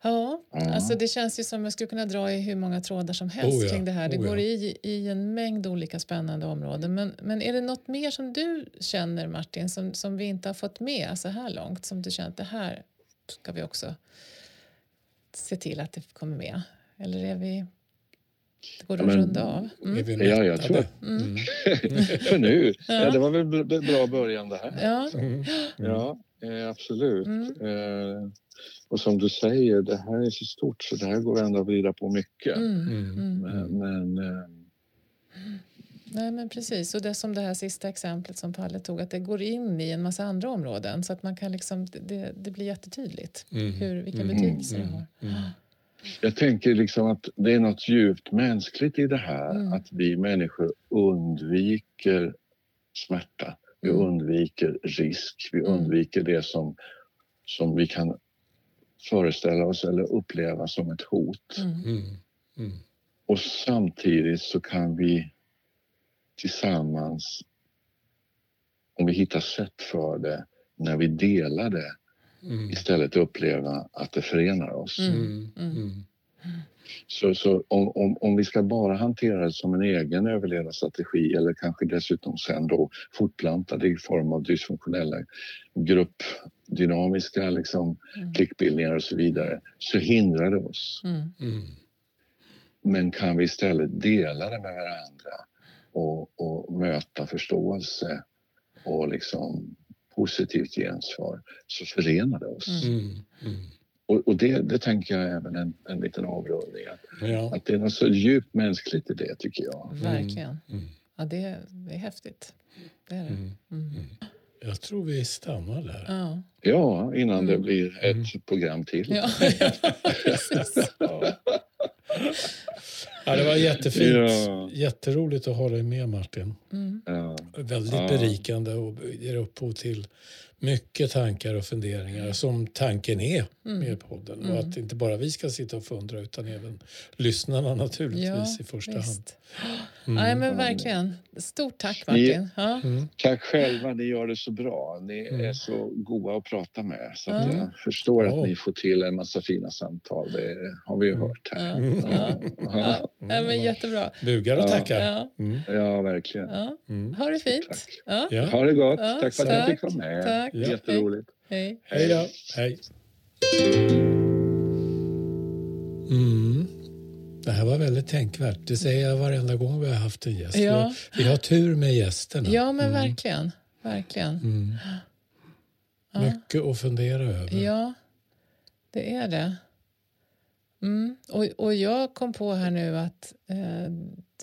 [SPEAKER 2] Ja,
[SPEAKER 3] Ja.
[SPEAKER 2] alltså det känns ju som jag skulle kunna dra i hur många trådar som helst
[SPEAKER 1] Oh ja,
[SPEAKER 2] kring det här. Det
[SPEAKER 1] oh ja.
[SPEAKER 2] går i, i en mängd olika spännande områden. Men, men är det något mer som du känner, Martin, som, som vi inte har fått med så här långt? Som du känner att det här ska vi också se till att det kommer med? Eller är vi... Det går
[SPEAKER 3] Ja,
[SPEAKER 2] att runda av? Mm.
[SPEAKER 3] Ja, jag tror-
[SPEAKER 2] Mm.
[SPEAKER 1] Mm.
[SPEAKER 3] För nu, ja.
[SPEAKER 2] Ja.
[SPEAKER 3] det var väl b- bra början det här.
[SPEAKER 2] Ja.
[SPEAKER 1] Mm.
[SPEAKER 3] Ja, eh, absolut.
[SPEAKER 2] Mm.
[SPEAKER 3] Eh, och som du säger, det här är så stort så det här går ändå att vrida på mycket.
[SPEAKER 2] Mm.
[SPEAKER 1] Mm.
[SPEAKER 2] Mm.
[SPEAKER 3] Men, men eh,
[SPEAKER 2] Nej, men precis. Och det är som det här sista exemplet som Palle tog, att det går in i en massa andra områden så att man kan liksom, det, det blir jättetydligt
[SPEAKER 1] Mm.
[SPEAKER 2] hur, vilken
[SPEAKER 1] Mm.
[SPEAKER 2] betydelse det
[SPEAKER 1] Mm.
[SPEAKER 2] har.
[SPEAKER 1] Mm.
[SPEAKER 3] jag tänker liksom att det är något djupt mänskligt i det här.
[SPEAKER 2] Mm.
[SPEAKER 3] Att vi människor undviker smärta. Vi
[SPEAKER 2] Mm.
[SPEAKER 3] undviker risk. Vi
[SPEAKER 2] Mm.
[SPEAKER 3] undviker det som, som vi kan föreställa oss eller uppleva som ett hot.
[SPEAKER 2] Mm.
[SPEAKER 1] Mm. Mm.
[SPEAKER 3] Och samtidigt så kan vi tillsammans, om vi hittar sätt för det, när vi delar det,
[SPEAKER 1] Mm.
[SPEAKER 3] istället uppleva att det förenar oss.
[SPEAKER 2] Mm.
[SPEAKER 1] Mm. Mm.
[SPEAKER 3] Så, så om, om, om vi ska bara hantera det som en egen överlevnadsstrategi eller kanske dessutom sen då fortplanta det i form av dysfunktionella gruppdynamiska liksom,
[SPEAKER 2] Mm.
[SPEAKER 3] klickbildningar och så vidare, så hindrar det oss.
[SPEAKER 2] Mm.
[SPEAKER 1] Mm.
[SPEAKER 3] Men kan vi istället dela det med varandra och, och möta förståelse och liksom positivt gensvar så förenar det oss.
[SPEAKER 2] Mm.
[SPEAKER 1] Mm. Mm.
[SPEAKER 3] Och, och det, det tänker jag även en, en liten avrundning. Att,
[SPEAKER 1] Ja.
[SPEAKER 3] att det är något så djupt mänskligt i det tycker jag.
[SPEAKER 2] Verkligen.
[SPEAKER 1] Mm.
[SPEAKER 2] Ja, det, det är häftigt. Det är det.
[SPEAKER 1] Mm.
[SPEAKER 2] Mm.
[SPEAKER 1] Jag tror vi stannar där.
[SPEAKER 2] Ja.
[SPEAKER 3] Ja, innan det
[SPEAKER 2] Mm.
[SPEAKER 3] blir ett
[SPEAKER 1] Mm.
[SPEAKER 3] program till.
[SPEAKER 2] Ja. precis.
[SPEAKER 1] Ja. Det var jättefint.
[SPEAKER 3] Ja.
[SPEAKER 1] Jätteroligt att ha dig med Martin.
[SPEAKER 2] Mm.
[SPEAKER 3] Ja.
[SPEAKER 1] Väldigt
[SPEAKER 3] Ja.
[SPEAKER 1] berikande och ger upphov till mycket tankar och funderingar som tanken är
[SPEAKER 2] Mm.
[SPEAKER 1] med podden.
[SPEAKER 2] Mm.
[SPEAKER 1] Och att inte bara vi ska sitta och fundra utan även lyssnarna naturligtvis
[SPEAKER 2] Ja,
[SPEAKER 1] i första hand.
[SPEAKER 2] visst.
[SPEAKER 1] Mm.
[SPEAKER 2] Nej, men verkligen. Stort tack Martin. Ja.
[SPEAKER 1] Mm.
[SPEAKER 3] Tack själva, ni gör det så bra. Ni
[SPEAKER 1] Mm.
[SPEAKER 3] är så goda att prata med. Så att
[SPEAKER 2] Ja.
[SPEAKER 3] jag förstår
[SPEAKER 1] Ja.
[SPEAKER 3] att ni får till en massa fina samtal. Det har vi ju hört
[SPEAKER 2] Ja.
[SPEAKER 3] här.
[SPEAKER 1] Mm.
[SPEAKER 2] Ja.
[SPEAKER 3] Ja,
[SPEAKER 2] Ja, men jättebra.
[SPEAKER 1] Bugar och
[SPEAKER 3] Ja.
[SPEAKER 1] tackar.
[SPEAKER 2] Ja.
[SPEAKER 1] Mm.
[SPEAKER 3] ja verkligen.
[SPEAKER 2] Ja.
[SPEAKER 1] Mm.
[SPEAKER 2] Ha det fint.
[SPEAKER 3] Tack.
[SPEAKER 2] Ja.
[SPEAKER 1] Ja.
[SPEAKER 3] Ha det gott.
[SPEAKER 2] Ja,
[SPEAKER 3] Tack för att jag fick vara med.
[SPEAKER 2] Tack.
[SPEAKER 1] Ja.
[SPEAKER 3] Jätteroligt.
[SPEAKER 2] Hej.
[SPEAKER 1] Hej då. Hej. Mm. Det här var väldigt tänkvärt. Det säger jag varenda gång vi har haft en gäst.
[SPEAKER 2] Ja.
[SPEAKER 1] Vi, har, vi har tur med gästerna.
[SPEAKER 2] Ja, men
[SPEAKER 1] Mm.
[SPEAKER 2] verkligen. Verkligen.
[SPEAKER 1] Mm.
[SPEAKER 2] Ja.
[SPEAKER 1] Mycket att fundera över.
[SPEAKER 2] Ja, det är det. Mm. Och, och jag kom på här nu att eh,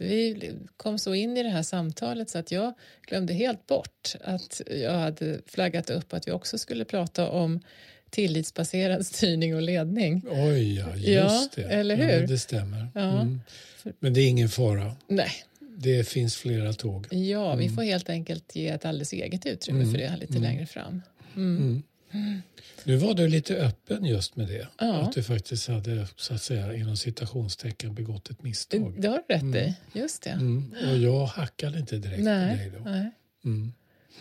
[SPEAKER 2] vi kom så in i det här samtalet så att jag glömde helt bort att jag hade flaggat upp att vi också skulle prata om tillitsbaserad styrning och ledning.
[SPEAKER 1] Oj, ja, just
[SPEAKER 2] Ja,
[SPEAKER 1] det.
[SPEAKER 2] eller
[SPEAKER 1] Ja,
[SPEAKER 2] hur?
[SPEAKER 1] men det stämmer.
[SPEAKER 2] Ja.
[SPEAKER 1] Mm. Men det är ingen fara.
[SPEAKER 2] Nej,
[SPEAKER 1] Det finns flera tåg.
[SPEAKER 2] ja, vi
[SPEAKER 1] Mm.
[SPEAKER 2] får helt enkelt ge ett alldeles eget utrymme
[SPEAKER 1] Mm.
[SPEAKER 2] för det här lite
[SPEAKER 1] Mm.
[SPEAKER 2] längre fram. Mm.
[SPEAKER 1] Nu var du lite öppen just med det.
[SPEAKER 2] Ja.
[SPEAKER 1] Att du faktiskt hade, så att säga, inom citationstecken begått ett misstag.
[SPEAKER 2] Det har du rätt
[SPEAKER 1] Mm.
[SPEAKER 2] i, just det.
[SPEAKER 1] Mm. Och jag hackade inte direkt på
[SPEAKER 2] Nej,
[SPEAKER 1] dig då.
[SPEAKER 2] nej.
[SPEAKER 1] Mm.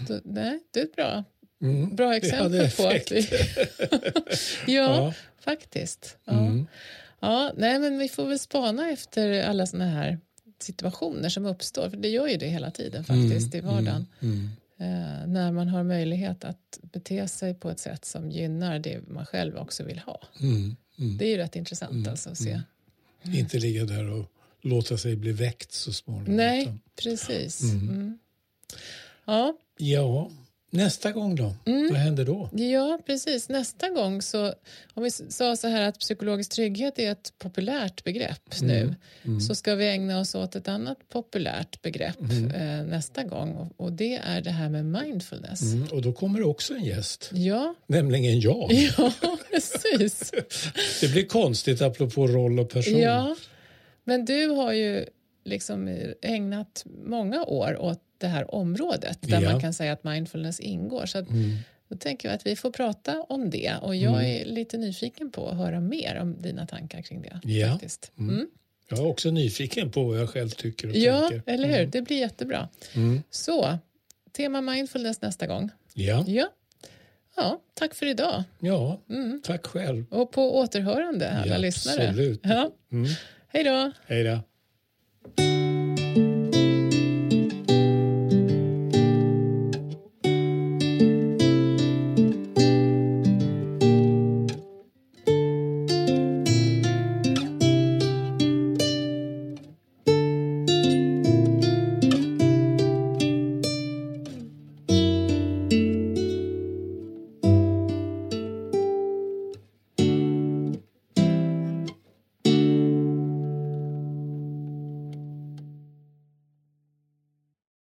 [SPEAKER 2] Då, nej, det är bra.
[SPEAKER 1] Mm.
[SPEAKER 2] Bra exempel på att vi... ja,
[SPEAKER 1] Ja.
[SPEAKER 2] faktiskt. Ja.
[SPEAKER 1] Mm.
[SPEAKER 2] Ja, nej, men vi får väl spana efter alla såna här situationer som uppstår. För det gör ju det hela tiden faktiskt i vardagen.
[SPEAKER 1] Mm.
[SPEAKER 2] Eh, när man har möjlighet att bete sig på ett sätt som gynnar det man själv också vill ha.
[SPEAKER 1] Mm, mm.
[SPEAKER 2] Det är ju rätt intressant
[SPEAKER 1] Mm,
[SPEAKER 2] alltså att se.
[SPEAKER 1] mm. Inte ligga där och låta sig bli väckt så småningom.
[SPEAKER 2] Nej,
[SPEAKER 1] utan-
[SPEAKER 2] precis.
[SPEAKER 1] Mm.
[SPEAKER 2] Mm. Ja,
[SPEAKER 1] Ja, nästa gång då?
[SPEAKER 2] Mm.
[SPEAKER 1] Vad händer då?
[SPEAKER 2] Ja, precis. Nästa gång så, om vi sa så här att psykologisk trygghet är ett populärt begrepp nu,
[SPEAKER 1] Mm.
[SPEAKER 2] så ska vi ägna oss åt ett annat populärt begrepp
[SPEAKER 1] Mm.
[SPEAKER 2] eh, nästa gång och, och det är det här med mindfulness.
[SPEAKER 1] Mm. Och då kommer också en gäst,
[SPEAKER 2] Ja,
[SPEAKER 1] nämligen jag.
[SPEAKER 2] ja, precis.
[SPEAKER 1] Det blir konstigt apropå roll och person.
[SPEAKER 2] Ja, men du har ju liksom ägnat många år åt det här området där
[SPEAKER 1] Ja.
[SPEAKER 2] man kan säga att mindfulness ingår. Så att
[SPEAKER 1] Mm.
[SPEAKER 2] Då tänker jag att vi får prata om det och jag
[SPEAKER 1] Mm.
[SPEAKER 2] är lite nyfiken på att höra mer om dina tankar kring det.
[SPEAKER 1] Ja.
[SPEAKER 2] Faktiskt.
[SPEAKER 1] Mm.
[SPEAKER 2] Mm.
[SPEAKER 1] Jag är också nyfiken på vad jag själv tycker och
[SPEAKER 2] Ja,
[SPEAKER 1] tänker.
[SPEAKER 2] eller hur? Det blir jättebra. Så, tema mindfulness nästa gång.
[SPEAKER 1] Ja.
[SPEAKER 2] Ja, ja tack för idag.
[SPEAKER 1] ja,
[SPEAKER 2] Mm.
[SPEAKER 1] tack själv.
[SPEAKER 2] Och på återhörande alla
[SPEAKER 1] Ja,
[SPEAKER 2] lyssnare.
[SPEAKER 1] absolut.
[SPEAKER 2] Ja.
[SPEAKER 1] Mm.
[SPEAKER 2] Hej då!
[SPEAKER 1] Hej då.